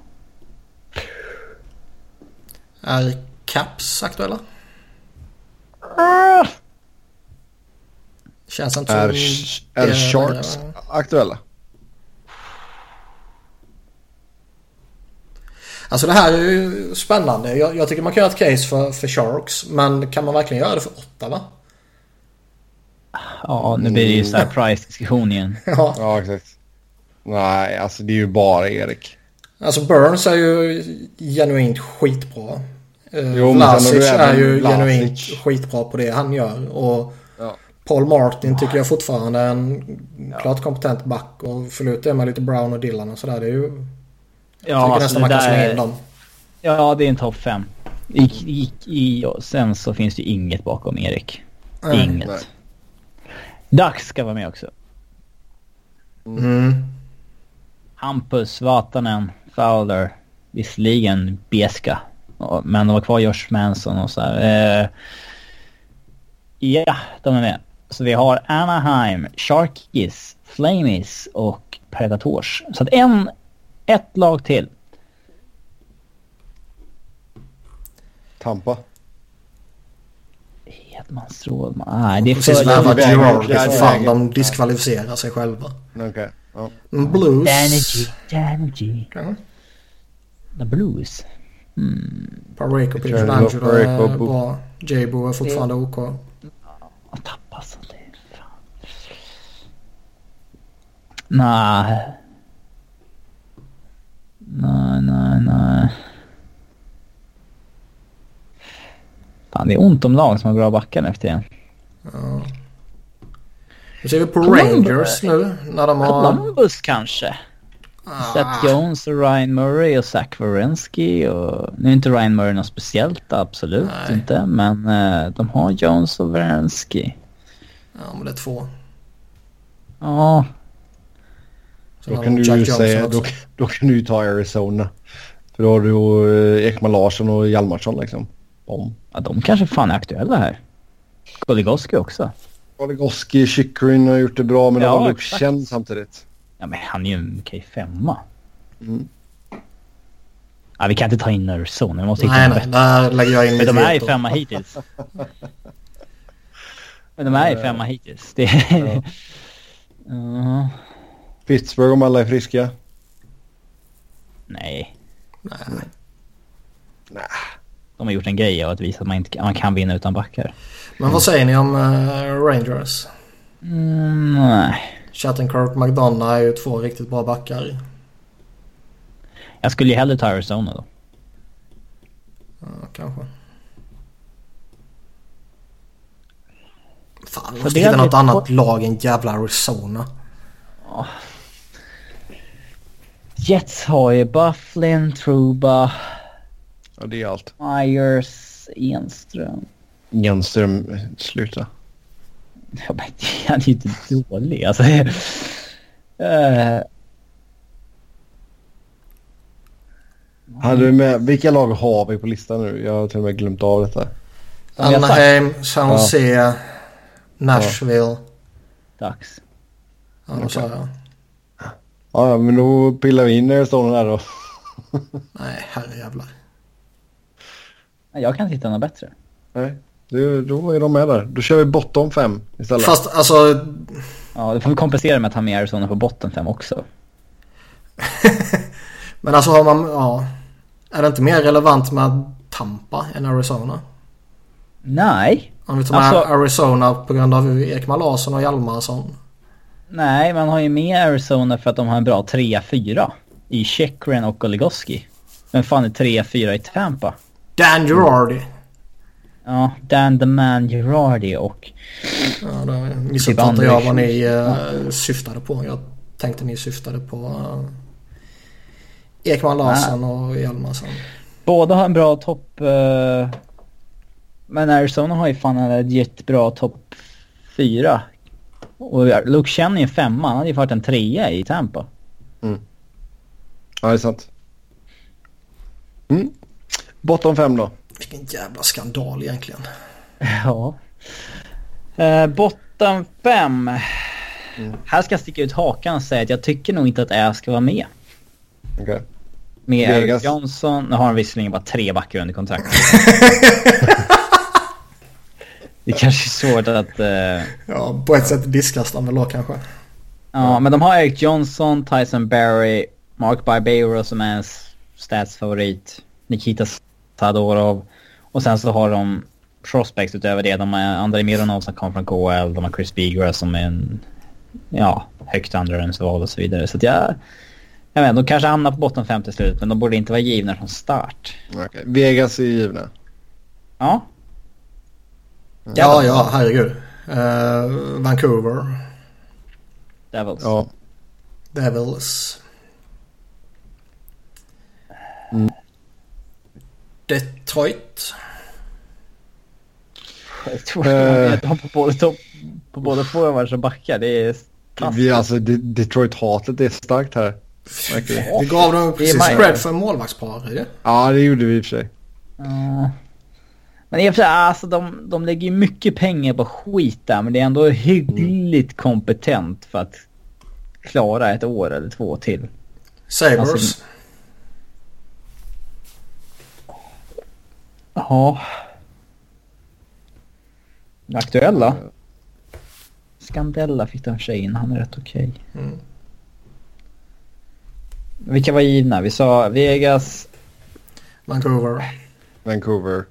Är Caps aktuella? Känns inte Är, som... är det- Sharks aktuella? Alltså det här är ju spännande. Jag, jag tycker man kan göra ett case för, för Sharks. Men kan man verkligen göra det för Ottawa? Ja, nu blir det ju så här price-diskussion igen. Ja. Ja, exakt. Nej, alltså det är ju bara Erik. Alltså Burns är ju genuint skitbra. Eh, Jo, Vlasic även är ju Vlasic. genuint skitbra på det han gör. Och Ja. Paul Martin tycker jag fortfarande är en klart kompetent back. Och ut det med lite Brown och Dylan och sådär. Det är ju... Jag tycker nästan man kan slänga in dem. Ja, det är en topp fem. I, i, i, sen så finns det inget bakom Erik. Nej. Inget. Nej. Dags ska vara med också. Mm. Hampus, Vatanen, Fowler. Visserligen beska. Ja, Men de har kvar Josh Manson och så här. Eh, ja, de är med. Så vi har Anaheim, Sharkies, Flamies och Predators. Så att en, ett lag till. Tampa. Hedman, Strålman. Nej, det är Precis ja, För det är fan, de diskvalificerar sig själva. Okej. Ja. Men Blues... Danergy, Danergy. Ja. The Blues. Pareko, Pietrangelo Pareko, är Bo- bra. Jabo är fortfarande OK. Tappar så det... Nej. Nej, nej, nej. Fan, det är ont om lag som har bra backar nu för tiden. Nu ser vi på Columbus. Rangers nu när de har... Columbus kanske? Seth Jones och Ryan Murray och Zach Wierenski och... Nu är inte Ryan Murray något speciellt, absolut Nej. inte. Men eh, de har Jones och Wierenski. Ja, men det är två. Ja, Då kan de du säga, då, då kan du ju ta Arizona. För då har du ju eh, Ekman Larsson och Hjalmarsson liksom. Om. ja, de kanske fan är aktuella här. Goligoski också. Goligoski, Chychrun har gjort det bra men de Ja, har Luke. Chen samtidigt. Ja men han är ju en okej femma. Mm. Ja, vi kan inte ta in Arizona, vi måste hitta Nej, nej. bättre. Där lägger jag in Men de är ju femma hittills. Men de är ju femma hittills. Det är... Ja. Pittsburgh om alla är friska. Nej, Nej. Nej. de har gjort en grej av att visa att man, inte, man kan vinna utan backar. Men vad säger ni om eh, Rangers? Mm, nej. Chattenkirk McDonough är ju två riktigt bra backar. Jag skulle ju hellre ta Arizona då. Ja, kanske. Fan, vi måste hitta något annat lag än jävla Arizona. Jets har ju Bufflin, Truba, Ja det är allt. Myers, Enström. Enström, sluta. Ja, men han är ju inte dålig. Alltså, eh, Hade du med, vilka lag har vi på listan nu? Jag har till och med glömt av detta. Anaheim, San Jose, Nashville. dags. Ja, då sa jag. Ja men då pillar vi in Arizona där då. Nej, herrejävlar. Jag kan inte hitta något bättre. Nej, det, då är de med där. Då kör vi bottom fem istället. Fast alltså, Ja, då får vi kompensera med att ha med Arizona på botten fem också. men alltså har man, ja. Är det inte mer relevant med Tampa än Arizona? Nej. Om vi tar med Alltså- Arizona på grund av Ekman Larsson och Hjalmarsson. Nej, man har ju med Arizona för att de har en bra 3-4 i Chekren och Goligoski. Men fan är 3-4 i Tampa? Dan Girardi. Ja, Dan the Man Girardi och... Ja, då missuppfattade Typ jag vad ni uh, syftade på. Jag tänkte ni syftade på uh, Ekman Larsson och Hjalmarsson. Båda har en bra topp... eh, men Arizona har ju fan en jättebra topp 4. Och Luke Chen är en femma. Han hade ju varit en trea i Tampa. Ja, det är sant. Mm. Bottom fem då. Vilken jävla skandal egentligen. Ja. Uh, botten 5. Mm. Här ska jag sticka ut hakan och säga att jag tycker nog inte att Ä ska vara med. Okej. Okay. Med Eric Johnson. Nu har han visserligen bara tre backar under kontrakt. det kanske är svårt att... Uh... Ja, på ett sätt diskas de väl kanske. Ja, men de har Eric Johnson, Tyson Barry, Mark Barbero som är en statsfavorit, Nikita Sadorov och sen så har de prospects utöver det. De har Andrei Mironov som kom från KL, de har Chris Bigra som är en ja, högt andrarumsval och så vidare. Så att jag... Jag vet, de kanske hamnar på botten fem till slut, men de borde inte vara givna från start. Okay. Vegas är givna? Ja. Ja, ja, herregud. Uh, Vancouver. Devils. Ja. Devils. Mm. Detroit. Jag tror uh, på både, på både forwards och backar. Det är vi, alltså, Detroit-hatet är starkt här. Vi gav dem precis spread för målvaktspar. Ja? ja, det gjorde vi i och för sig. Uh, men i och för sig, alltså de, de lägger ju mycket pengar på skit där. Men det är ändå hyggligt mm. kompetent för att klara ett år eller två till. Sabres. Alltså, ja. Aktuella? Scandella fick de sig in, han är rätt okej. Okay. Mm. Vilka var givna? Vi sa Vegas. Vancouver. Vancouver.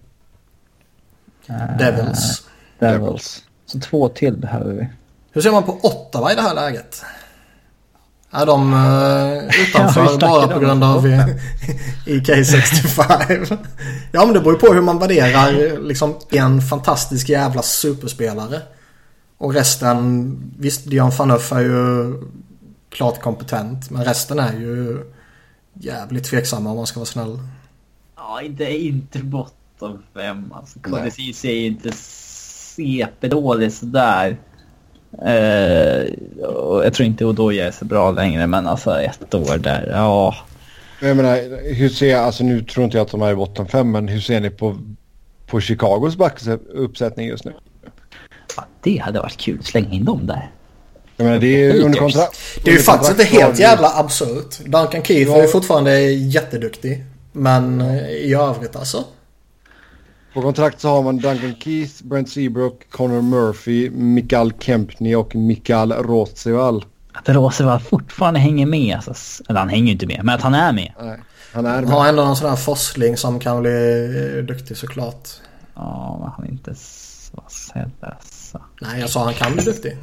Uh, Devils. Devils. Så två till behöver vi. Hur ser man på Ottawa i det här läget? Är de uh, utanför bara på grund av IK65? ja men det beror ju på hur man värderar liksom en fantastisk jävla superspelare. Och resten, visst Dion Phaneuf är ju klart kompetent. Men resten är ju jävligt tveksamma om man ska vara snäll. Ja, inte, inte bottom fem. Alltså, KDCC är inte CP-dålig sådär. Uh, jag tror inte Odoja är så bra längre, men alltså ett år där, ja. Jag menar, hur ser, alltså nu tror inte jag att de är i botten fem, men hur ser ni på, på Chicagos backuppsättning just nu? Ja, det hade varit kul, slänga in dem där. Jag menar, det är ju under kontrakt. Det är ju faktiskt inte helt jävla absurt. Duncan Keith ja. är ju fortfarande jätteduktig. Men eh, i övrigt alltså. På kontrakt så har man Duncan Keith, Brent Seabrook, Connor Murphy, Mikael Kempny och Mikael Rotsival. Att Rotsival fortfarande hänger med. Alltså, eller han hänger ju inte med, men att han är med. Nej, han är med. Han har ändå någon sån här forsling som kan bli duktig såklart. Ja, men han är inte så heller. Nej, jag sa han kan bli duktig.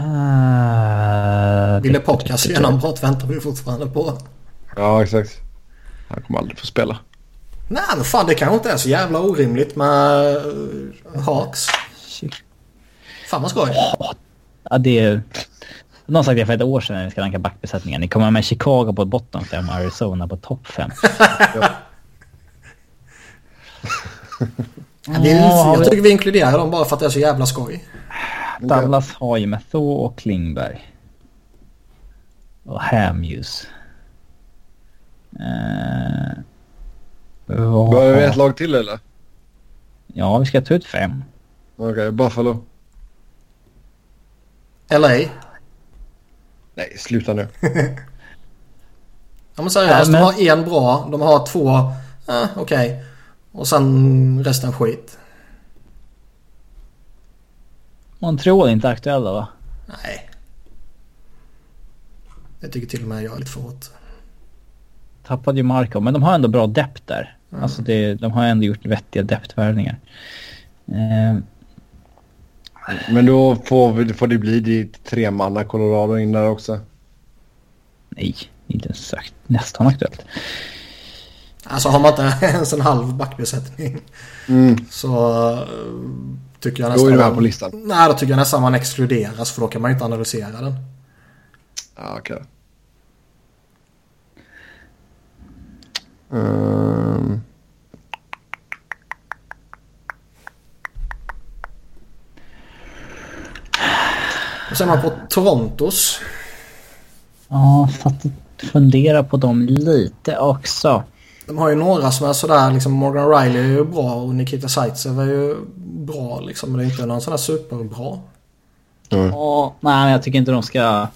Uh, Ville podcast genombrott väntar vi fortfarande på. Ja, exakt. Han kommer aldrig få spela. Nej, men fan det kanske inte är så jävla orimligt med uh, Hawks. Fan vad skoj. Ja, det är... Någon sagt det för ett år sedan när vi ska ranka backbesättningen. Ni kommer med Chicago på botten fem och Arizona på topp fem. det är, jag tycker vi inkluderar dem bara för att det är så jävla skoj. Dallas har ju med Thor och Klingberg. Och Hamuse. Uh, Behöver vi ett lag till eller? Ja, vi ska ta ut fem. Okej, okay, Buffalo. LA. Nej, sluta nu. ja men seriöst, äh, men... de har en bra, de har två, eh, okej. Okay. Och sen resten skit. Montreal är inte aktuella va? Nej. Jag tycker till och med jag är lite för hårt. Tappade ju Markov, men de har ändå bra dept där. Mm. Alltså det, de har ändå gjort vettiga depthvärvningar. Eh. Men då får, får det bli ditt tremanna Colorado in där också? Nej, inte ens sagt. Nästan aktuellt. Alltså har man inte ens en halv backbesättning mm. så eh, tycker jag nästan... Då är du med på listan. Nej, då tycker jag nästan man exkluderas för då kan man inte analysera den. Ja, okej. Okay. Um... Och sen man på Torontos. Ja, för att fundera på dem lite också. De har ju några som är sådär, liksom Morgan Riley är ju bra och Nikita Zaitsev är ju bra liksom. Men det är inte någon sån här superbra. Mm. Oh, nej, jag tycker inte de ska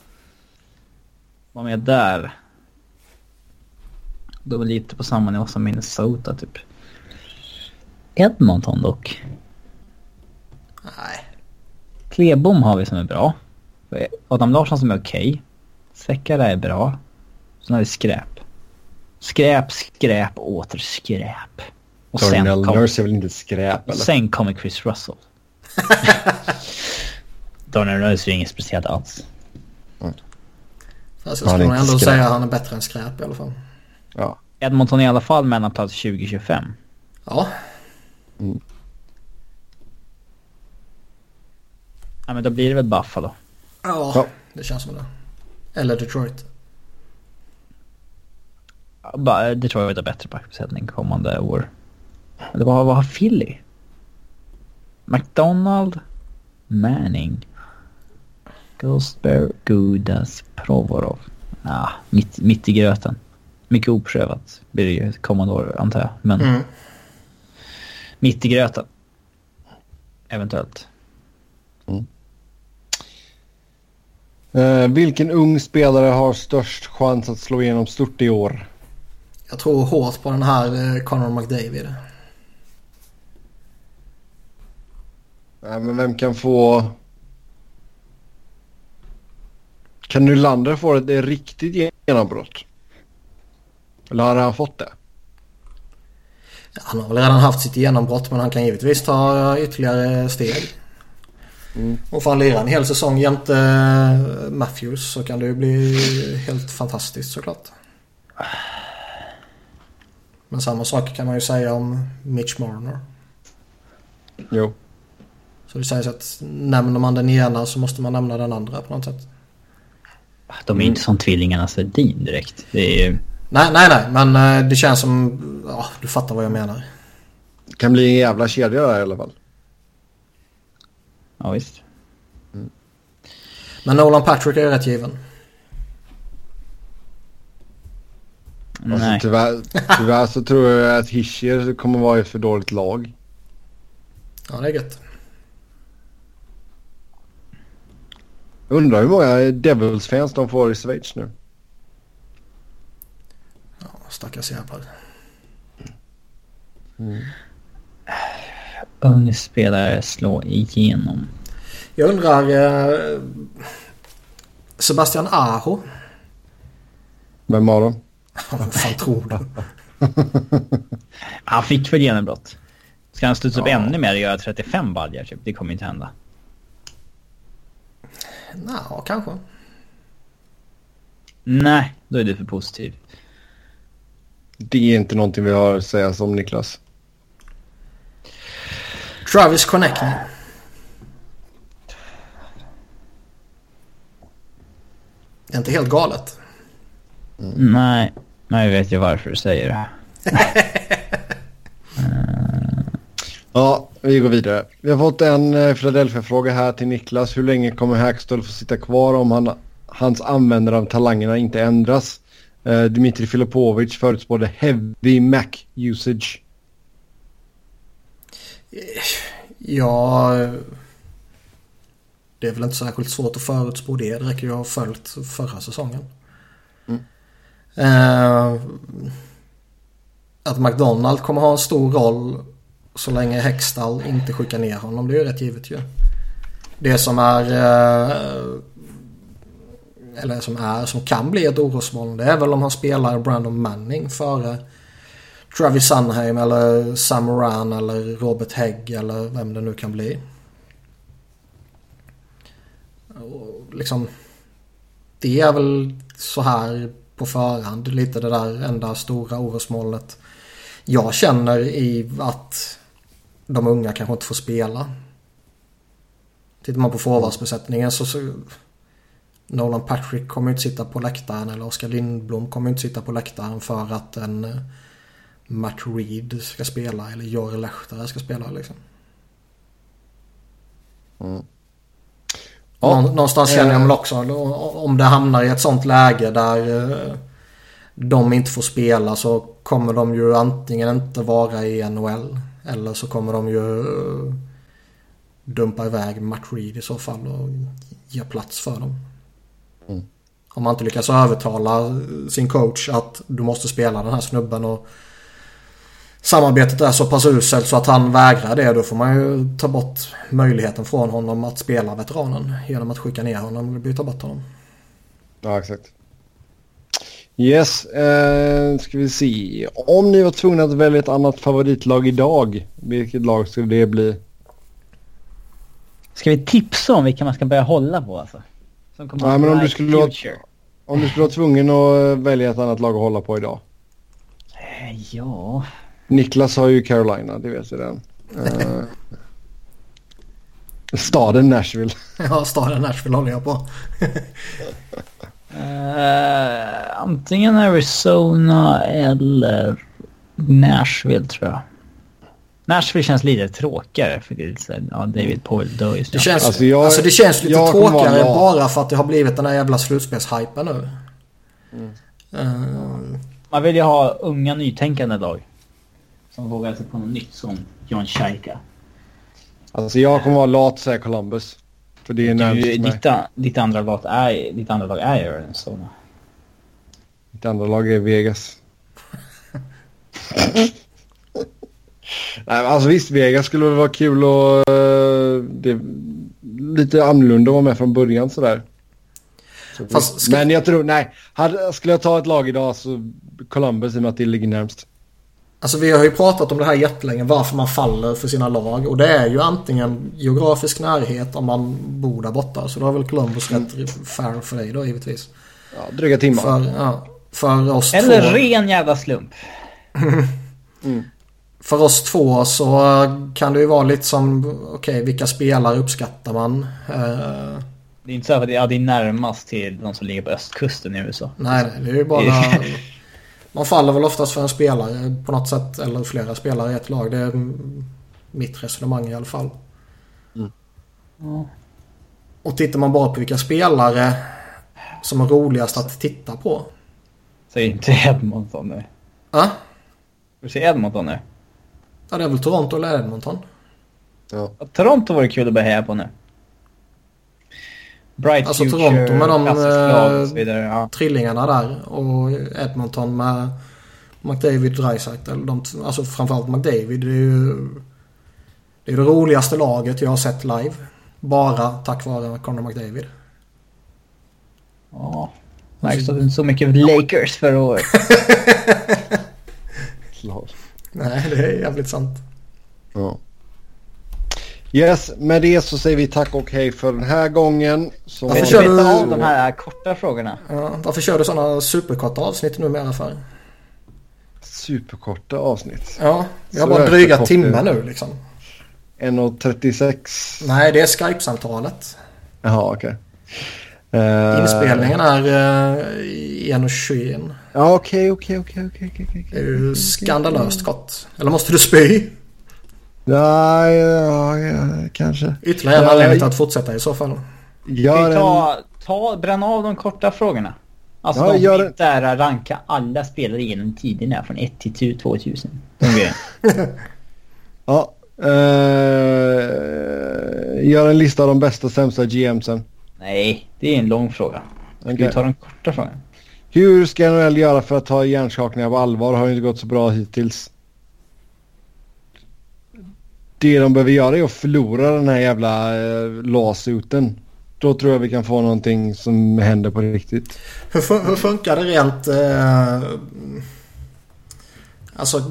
vara med där. De är lite på samma nivå som Minnesota typ. Edmonton dock. Nej. Klebom har vi som är bra. Adam Larsson som är okej. Okay. Säckare är bra. Sen har vi skräp. Skräp, skräp åter skräp. Och Darnell kom, Nurse är väl inte skräp eller? Sen kommer Chris Russell. Darnell Nurse är inget speciellt alls. Mm. Fast jag skulle nog ändå skräp. säga att han är bättre än skräp i alla fall. Ja. Edmonton i alla fall mellanplats 2025. Ja. Mm. Ja men då blir det väl Buffalo. Ja, ja. det känns som det. Eller Detroit. Detroit har bättre backuppsättning kommande år. Eller vad, vad har Philly? McDonald, Manning, Ghostbear, Gudas, Provorov. Ah, mitt, mitt i gröten. Mycket oprövat blir det ju kommande år antar jag. Men mm. mitt i gröten. Eventuellt. Mm. Eh, vilken ung spelare har störst chans att slå igenom stort i år? Jag tror hårt på den här eh, Conor McDavid. Nej, men vem kan få... Kan Nylander få ett riktigt genombrott? Eller har han fått det? Han har väl redan haft sitt genombrott men han kan givetvis ta ytterligare steg. Mm. Och får han lira en hel säsong jämte eh, Matthews så kan det ju bli helt fantastiskt såklart. Men samma sak kan man ju säga om Mitch Marner. Jo. Så det sägs att nämner man den ena så måste man nämna den andra på något sätt. De är ju inte som tvillingarna Sedin direkt. Det är Nej, nej, nej. Men eh, det känns som... Ja, du fattar vad jag menar. Det kan bli en jävla kedja där i alla fall. Ja, visst. Mm. Men Nolan Patrick är rätt given. Alltså, tyvärr, tyvärr så tror jag att Hischier kommer vara ett för dåligt lag. Ja, det är gött. Undrar hur många Devils-fans de får i Schweiz nu. Stackars jävlar. Mm. Ung spelare slå igenom. Jag undrar... Eh, Sebastian Aho. Vem var de? Vad fan tror du? han fick väl genombrott. Ska han studsa upp ännu mer och göra 35 baljor typ? Det kommer inte hända. Ja, kanske. Nej, då är du för positiv. Det är inte någonting vi har att säga som Niklas. Travis Connecting. Det är inte helt galet. Mm. Nej, men jag vet ju varför du säger det. Ja, vi går vidare. Vi har fått en eh, Philadelphia-fråga här till Niklas. Hur länge kommer Hackstall få sitta kvar om han, hans användare av talangerna inte ändras? Uh, Dmitri Filipovic förutspådde heavy Mac usage. Ja, det är väl inte särskilt svårt att förutspå det. Det räcker ju att ha följt förra säsongen. Mm. Uh, att McDonald kommer ha en stor roll så länge Hextall inte skickar ner honom. Det är ju rätt givet ju. Det som är... uh, eller som är, som kan bli ett orosmoln. Det är väl om han spelar Brandon Manning före Travis Sunheim eller Sam Moran eller Robert Hägg eller vem det nu kan bli. Och liksom... Det är väl så här på förhand lite det där enda stora orosmolnet jag känner i att de unga kanske inte får spela. Tittar man på forwardsbesättningen så, så Nolan Patrick kommer inte sitta på läktaren eller Oskar Lindblom kommer inte sitta på läktaren för att en uh, Matt Reed ska spela eller Jori Lehtara ska spela liksom. Mm. Ja, Någonstans känner jag väl också om det hamnar i ett sånt läge där uh, de inte får spela så kommer de ju antingen inte vara i NHL eller så kommer de ju dumpa iväg Matt Reed i så fall och ge plats för dem. Om man inte lyckas övertala sin coach att du måste spela den här snubben och samarbetet är så pass uselt så att han vägrar det. Då får man ju ta bort möjligheten från honom att spela veteranen genom att skicka ner honom eller byta bort honom. Ja, exakt. Yes, eh, ska vi se. Om ni var tvungna att välja ett annat favoritlag idag, vilket lag skulle det bli? Ska vi tipsa om vilka man ska börja hålla på alltså? Som kommer Nej, men om du, skulle vara, om du skulle vara tvungen att välja ett annat lag att hålla på idag? Eh, ja... Niklas har ju Carolina, det vet jag redan. Uh, staden Nashville. ja, staden Nashville håller jag på. uh, antingen Arizona eller Nashville tror jag. Nashville känns lite tråkigare för det är så, ja, David Povel dör nu. Det känns, alltså, jag, alltså det känns lite tråkigare bara för att det har blivit den här jävla slutspelshypen nu. Mm. Uh, Man vill ju ha unga nytänkande lag. Som vågar sig på något nytt som John Shaika. Alltså jag kommer vara lat säga Columbus. För det är mig. Ditt, ditt andra lag är, ditt andra lag är Arizona. Mitt andra lag är Vegas. Nej, alltså visst, Vegas skulle väl vara kul och uh, det är lite annorlunda att vara med från början sådär. Så Fast, ska... Men jag tror, nej, hade, skulle jag ta ett lag idag så Columbus i och med att det ligger närmst. Alltså vi har ju pratat om det här jättelänge, varför man faller för sina lag. Och det är ju antingen geografisk närhet om man bor där borta. Så då har väl Columbus mm. rätt fair för dig då givetvis. Ja, dryga timmar. För, ja, för oss Eller två... ren jävla slump. mm. För oss två så kan det ju vara lite som, okej okay, vilka spelare uppskattar man? Uh... Det är inte så att ja, det är närmast till de som ligger på östkusten i USA. Nej, det är ju bara... Man faller väl oftast för en spelare på något sätt. Eller flera spelare i ett lag. Det är mitt resonemang i alla fall. Mm. Mm. Och tittar man bara på vilka spelare som är roligast att titta på. Säg inte Edmonton nu. Ja? Du säger Edmonton nu? Ja, det är väl Toronto eller Edmonton. Ja. Toronto var det kul att börja heja på nu. Bright alltså Future, Toronto med de eh, vidare, ja. trillingarna där och Edmonton med McDavid Dreisaitl. De, alltså framförallt McDavid. Det är ju det, är det roligaste laget jag har sett live. Bara tack vare Conor McDavid. Ja, märks att det inte så mycket Lakers förra året. Nej, det är jävligt sant. Ja. Yes, med det så säger vi tack och hej för den här gången. Så... Varför kör du av de här korta frågorna? Ja, varför kör du sådana superkorta avsnitt numera för? Superkorta avsnitt? Ja, vi har bara dryga timme nu liksom. 1.36? Nej, det är Skype-samtalet. Jaha, okej. Okay. Uh... Inspelningen är uh, 1.21. Ja, okej, okej, okej, okej. Det är ju skandalöst kort. Eller måste du spy? Ja, ja, ja kanske. Ytterligare en anledning till att fortsätta i så fall. Gör ta, ta, bränna av de korta frågorna. Alltså ja, de gör... inte är ranka alla spelare genom tiderna från 1 till 2000. ja. Uh, gör en lista av de bästa och sämsta GMsen. Nej, det är en lång fråga. Ska okay. vi ta den korta frågan? Hur ska NHL göra för att ta hjärnskakningar på allvar? Har inte gått så bra hittills det de behöver göra är att förlora den här jävla eh, lawsuiten. Då tror jag vi kan få någonting som händer på riktigt. Hur, hur funkar det rent... Eh, alltså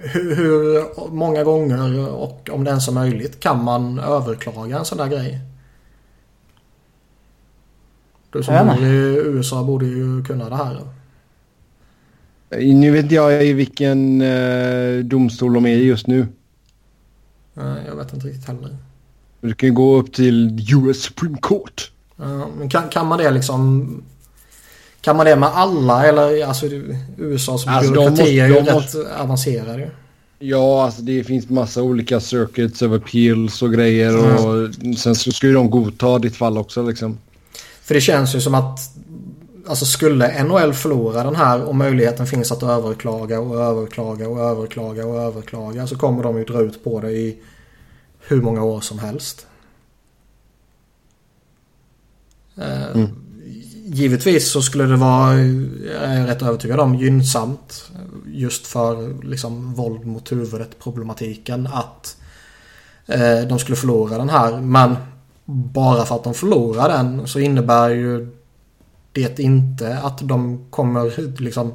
hur, hur, många gånger och om det ens är möjligt kan man överklaga en sån där grej? Du som bor i USA borde ju kunna det här. Nu vet jag i vilken eh, domstol de är just nu. Nej, jag vet inte riktigt heller. Du kan ju gå upp till US Supreme Court. Ja, men kan, kan man det liksom... Kan man det med alla eller alltså USAs alltså, byråkrati är ju rätt måste... avancerad ju. Ja, alltså det finns massa olika circuits of appeals och grejer mm. och sen ska ju de godta ditt fall också liksom. För det känns ju som att Alltså skulle NHL förlora den här och möjligheten finns att överklaga och överklaga och överklaga och överklaga så kommer de ju dra ut på det i hur många år som helst. Eh, mm. Givetvis så skulle det vara, jag är rätt övertygad om, gynnsamt just för liksom våld mot huvudet problematiken att eh, de skulle förlora den här. Men bara för att de förlorar den så innebär ju det inte att de kommer liksom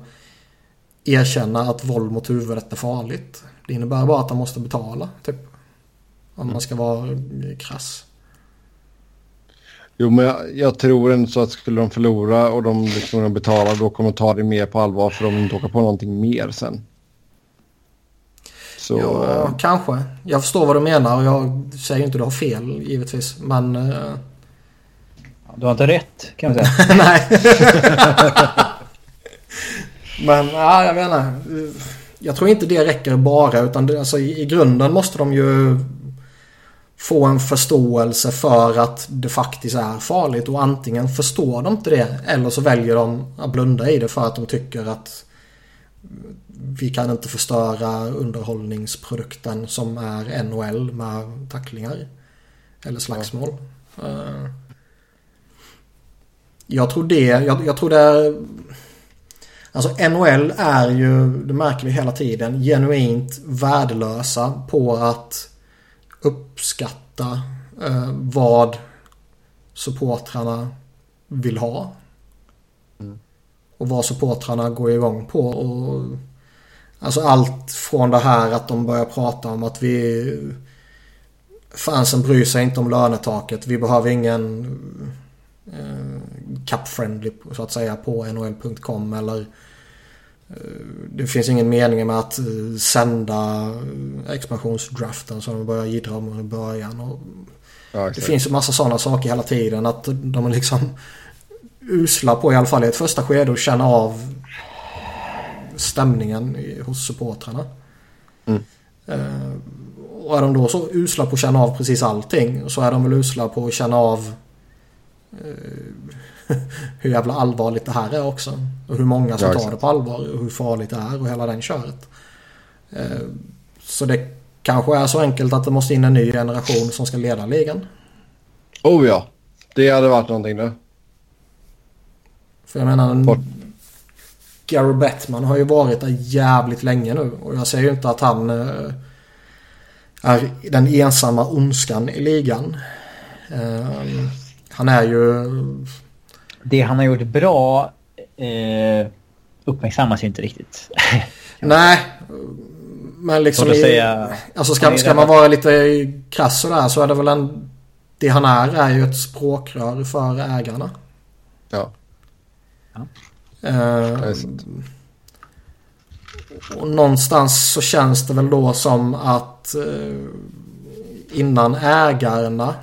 erkänna att våld mot huvudet är farligt. Det innebär bara att de måste betala. Typ. Om man ska vara krass. Jo, men jag, jag tror ändå så att skulle de förlora och de liksom betalar då kommer de ta det mer på allvar för de inte åka på någonting mer sen. Så, ja, äh... kanske. Jag förstår vad du menar och jag säger inte att du har fel givetvis. Men... Äh... Du har inte rätt kan man säga. Nej. men ja, jag menar. Jag tror inte det räcker bara utan det, alltså, i, i grunden måste de ju få en förståelse för att det faktiskt är farligt och antingen förstår de inte det eller så väljer de att blunda i det för att de tycker att vi kan inte förstöra underhållningsprodukten som är NHL med tacklingar eller slagsmål. Eh, jag tror det, jag, jag tror det är Alltså NHL är ju, det märker vi hela tiden, genuint värdelösa på att uppskatta eh, vad supportrarna vill ha. Mm. Och vad supportrarna går igång på. Och, alltså allt från det här att de börjar prata om att vi fansen bryr sig inte om lönetaket. Vi behöver ingen eh, cup-friendly så att säga på nhl.com eller Eh, det finns ingen mening med att eh, sända expansionsdraften som de börjar jiddra om i början. Och ja, det finns ju massa sådana saker hela tiden. Att de är liksom usla på i alla fall i ett första skede att känna av stämningen hos supportrarna. Mm. Eh, och är de då så usla på att känna av precis allting så är de väl usla på att känna av hur jävla allvarligt det här är också. Och hur många som ja, tar det på allvar och hur farligt det är och hela den köret. Eh, så det kanske är så enkelt att det måste in en ny generation som ska leda ligan. Oh ja, det hade varit någonting det. För jag menar, Gary Bettman har ju varit där jävligt länge nu och jag säger ju inte att han eh, är den ensamma ondskan i ligan. Eh, han är ju det han har gjort bra eh, uppmärksammas ju inte riktigt. Nej, men liksom... I, säga, alltså ska, ska man vara lite krass sådär så är det väl en... Det han är är ju ett språkrör för ägarna. Ja. ja. Eh, och någonstans så känns det väl då som att eh, innan ägarna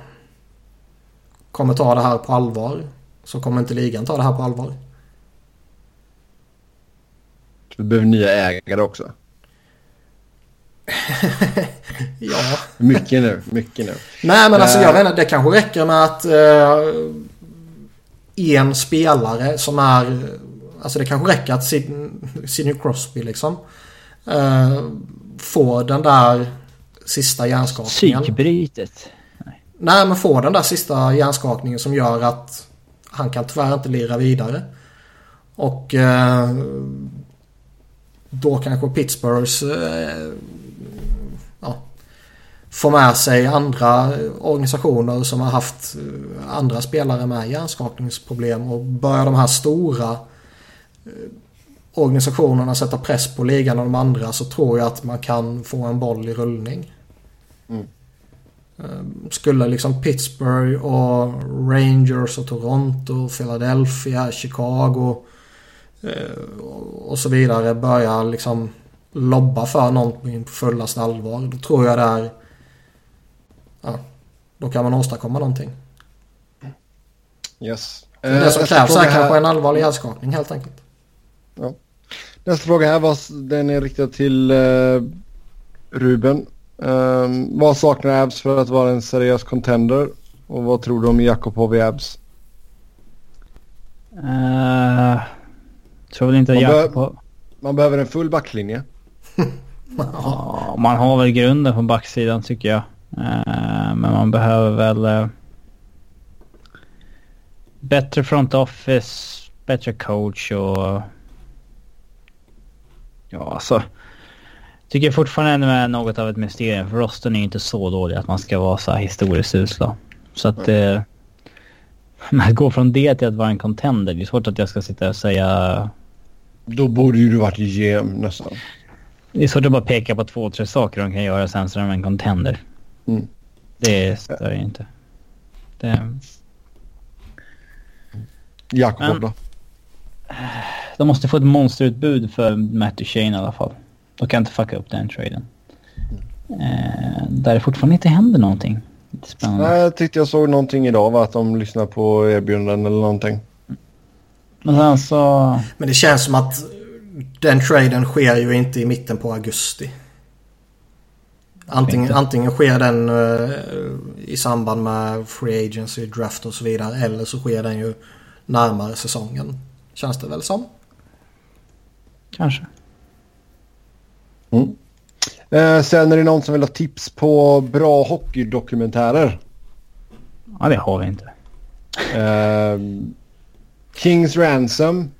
kommer ta det här på allvar så kommer inte ligan ta det här på allvar. Vi behöver nya ägare också. ja. Mycket nu, mycket nu. Nej men alltså jag vet inte, det kanske räcker med att uh, en spelare som är... Alltså det kanske räcker att Sidney Crosby liksom uh, får den där sista hjärnskakningen. Psykbrytet. Nej. Nej men får den där sista hjärnskakningen som gör att han kan tyvärr inte lira vidare. Och eh, då kanske Pittsburghs eh, ja, får med sig andra organisationer som har haft eh, andra spelare med hjärnskakningsproblem och börjar de här stora eh, organisationerna sätta press på ligan och de andra så tror jag att man kan få en boll i rullning. Mm. Eh, skulle liksom Pittsburgh och Rangers och Toronto, Philadelphia, Chicago eh, och så vidare börja liksom lobba för någonting på fullaste allvar. Då tror jag det är... Ja, då kan man åstadkomma någonting. Yes. Det som krävs är kanske en allvarlig hjärnskakning helt enkelt. Ja. Nästa fråga här var, den är riktad till uh, Ruben. Um, vad saknar Abs för att vara en seriös contender? Och vad tror du om Jakobov i Abs? Uh, tror väl inte man Jakobov... Be man behöver en full backlinje. ja, man har väl grunden på backsidan tycker jag. Uh, men man behöver väl... Uh, bättre front office, bättre coach och... Ja, alltså. Tycker fortfarande det är något av ett mysterium för rosten är inte så dålig att man ska vara så här historiskt usla. Så att... Mm. att gå från det till att vara en contender, det är svårt att jag ska sitta och säga... Då borde ju du varit GM nästan. Det är svårt att bara peka på två, tre saker de kan göra sen så är de en contender. Mm. Det stör ju inte. Det... Jakob då? De måste få ett monsterutbud för Matt Duchene i alla fall. De kan inte fucka upp den traden. Mm. Eh, där det fortfarande inte händer någonting. Spännande. Nej, jag tyckte jag såg någonting idag va? Att de lyssnar på erbjudanden eller någonting. Men sen så... Men det känns som att den traden sker ju inte i mitten på augusti. Antingen, antingen sker den uh, i samband med Free Agency, Draft och så vidare. Eller så sker den ju närmare säsongen. Känns det väl som. Kanske. Mm. Eh, sen är det någon som vill ha tips på bra hockeydokumentärer. Ja, det har vi inte. Eh, Kings Ransom.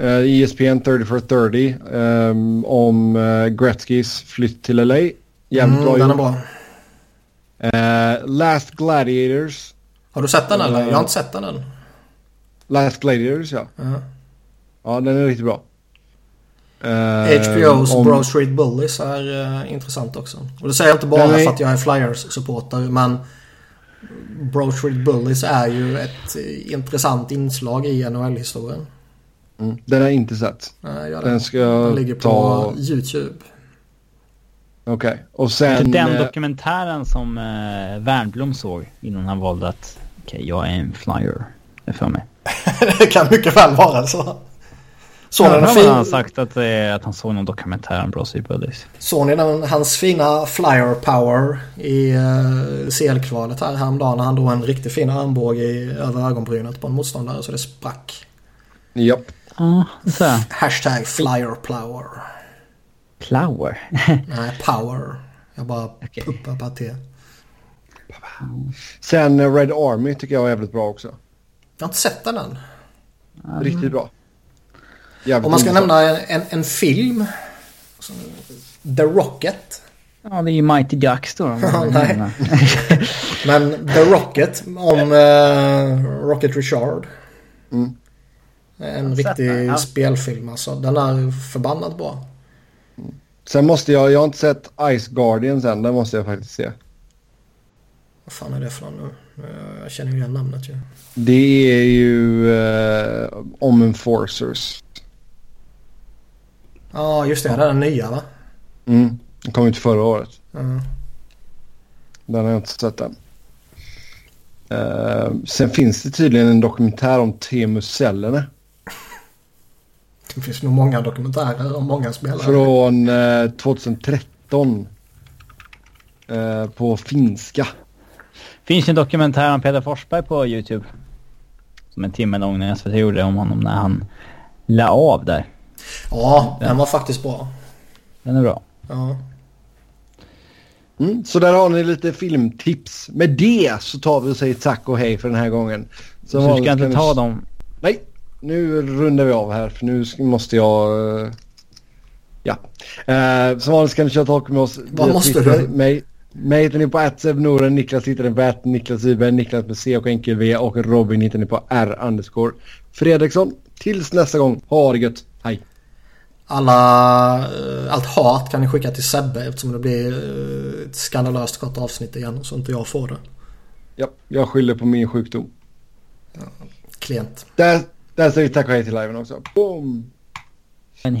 Eh, ESPN 30 for 30. Eh, om eh, Gretzkys flytt till LA. Jävligt mm, bra den är bra. Uh, Last Gladiators. Har du sett den eller? Uh, jag har inte sett den än. Last Gladiators ja. Uh -huh. Ja den är riktigt bra. Uh, HBO's om... Bro Street Bullies är uh, intressant också. Och det säger jag inte bara är... för att jag är Flyers-supporter men Bro Street Bullies är ju ett intressant inslag i NHL-historien. Mm. Den har jag inte sett. Nej, jag den ska Den ligger på ta... YouTube. Okej, okay. och sen... Den eh, dokumentären som eh, Wernbloom såg innan han valde att okej, okay, jag är en flyer. Det är för mig. det kan mycket väl vara så. Såg ja, han sagt att, eh, att han såg någon dokumentär om Brosy Buddies. Såg ni den, hans fina flyer power i uh, CL-kvalet här häromdagen när han drog en riktigt fin armbåge i, över ögonbrynet på en motståndare så det sprack. Japp. Ja, så. Hashtag flyer power. Plower? Nej, power. Jag bara okay. puppar på T. Sen eh, Red Army tycker jag är jävligt bra också. Jag har inte sett den än. Riktigt bra. Jävligt Om man ska nämna en, en film. The Rocket. Ja, det är ju Mighty Ducks då. nej. Men The Rocket om uh, Rocket Richard. Mm. En riktig ja. spelfilm alltså. Den är förbannat bra. Sen måste jag, jag har inte sett Ice Guardians än, den måste jag faktiskt se. Vad fan är det för någon nu? Jag känner ju igen namnet ju. Det är ju uh, om Enforcers. Ja, just det. Ja. Den nya va? Mm, den kom ut förra året. Mm. Den har jag inte sett än. Uh, sen finns det tydligen en dokumentär om Teemu Selänne. Det finns nog många dokumentärer om många spelare. Från uh, 2013. Uh, på finska. Finns en dokumentär om Peter Forsberg på YouTube. Som en timme lång när SVT gjorde om honom när han la av där. Ja, den var faktiskt bra. Den är bra. Ja. Mm, så där har ni lite filmtips. Med det så tar vi och säger tack och hej för den här gången. Så, så du ska inte ta dem? Nej, nu rundar vi av här för nu måste jag... Uh... Ja. Uh, som vanligt ska ni köra talk med oss. Vad måste du? Mig, mig hittar ni på attsevnoren, Niklas hittar ni på att Niklas Wiberg, Niklas med C och enkel V och Robin hittar ni på R underscore Fredriksson. Tills nästa gång, ha det gött, hej! Alla, eh, allt hat kan ni skicka till Sebbe eftersom det blir eh, ett skandalöst kort avsnitt igen så inte jag får det. Ja, jag skyller på min sjukdom. Ja, klient. Där, där säger vi tack och hej till liven också. Boom!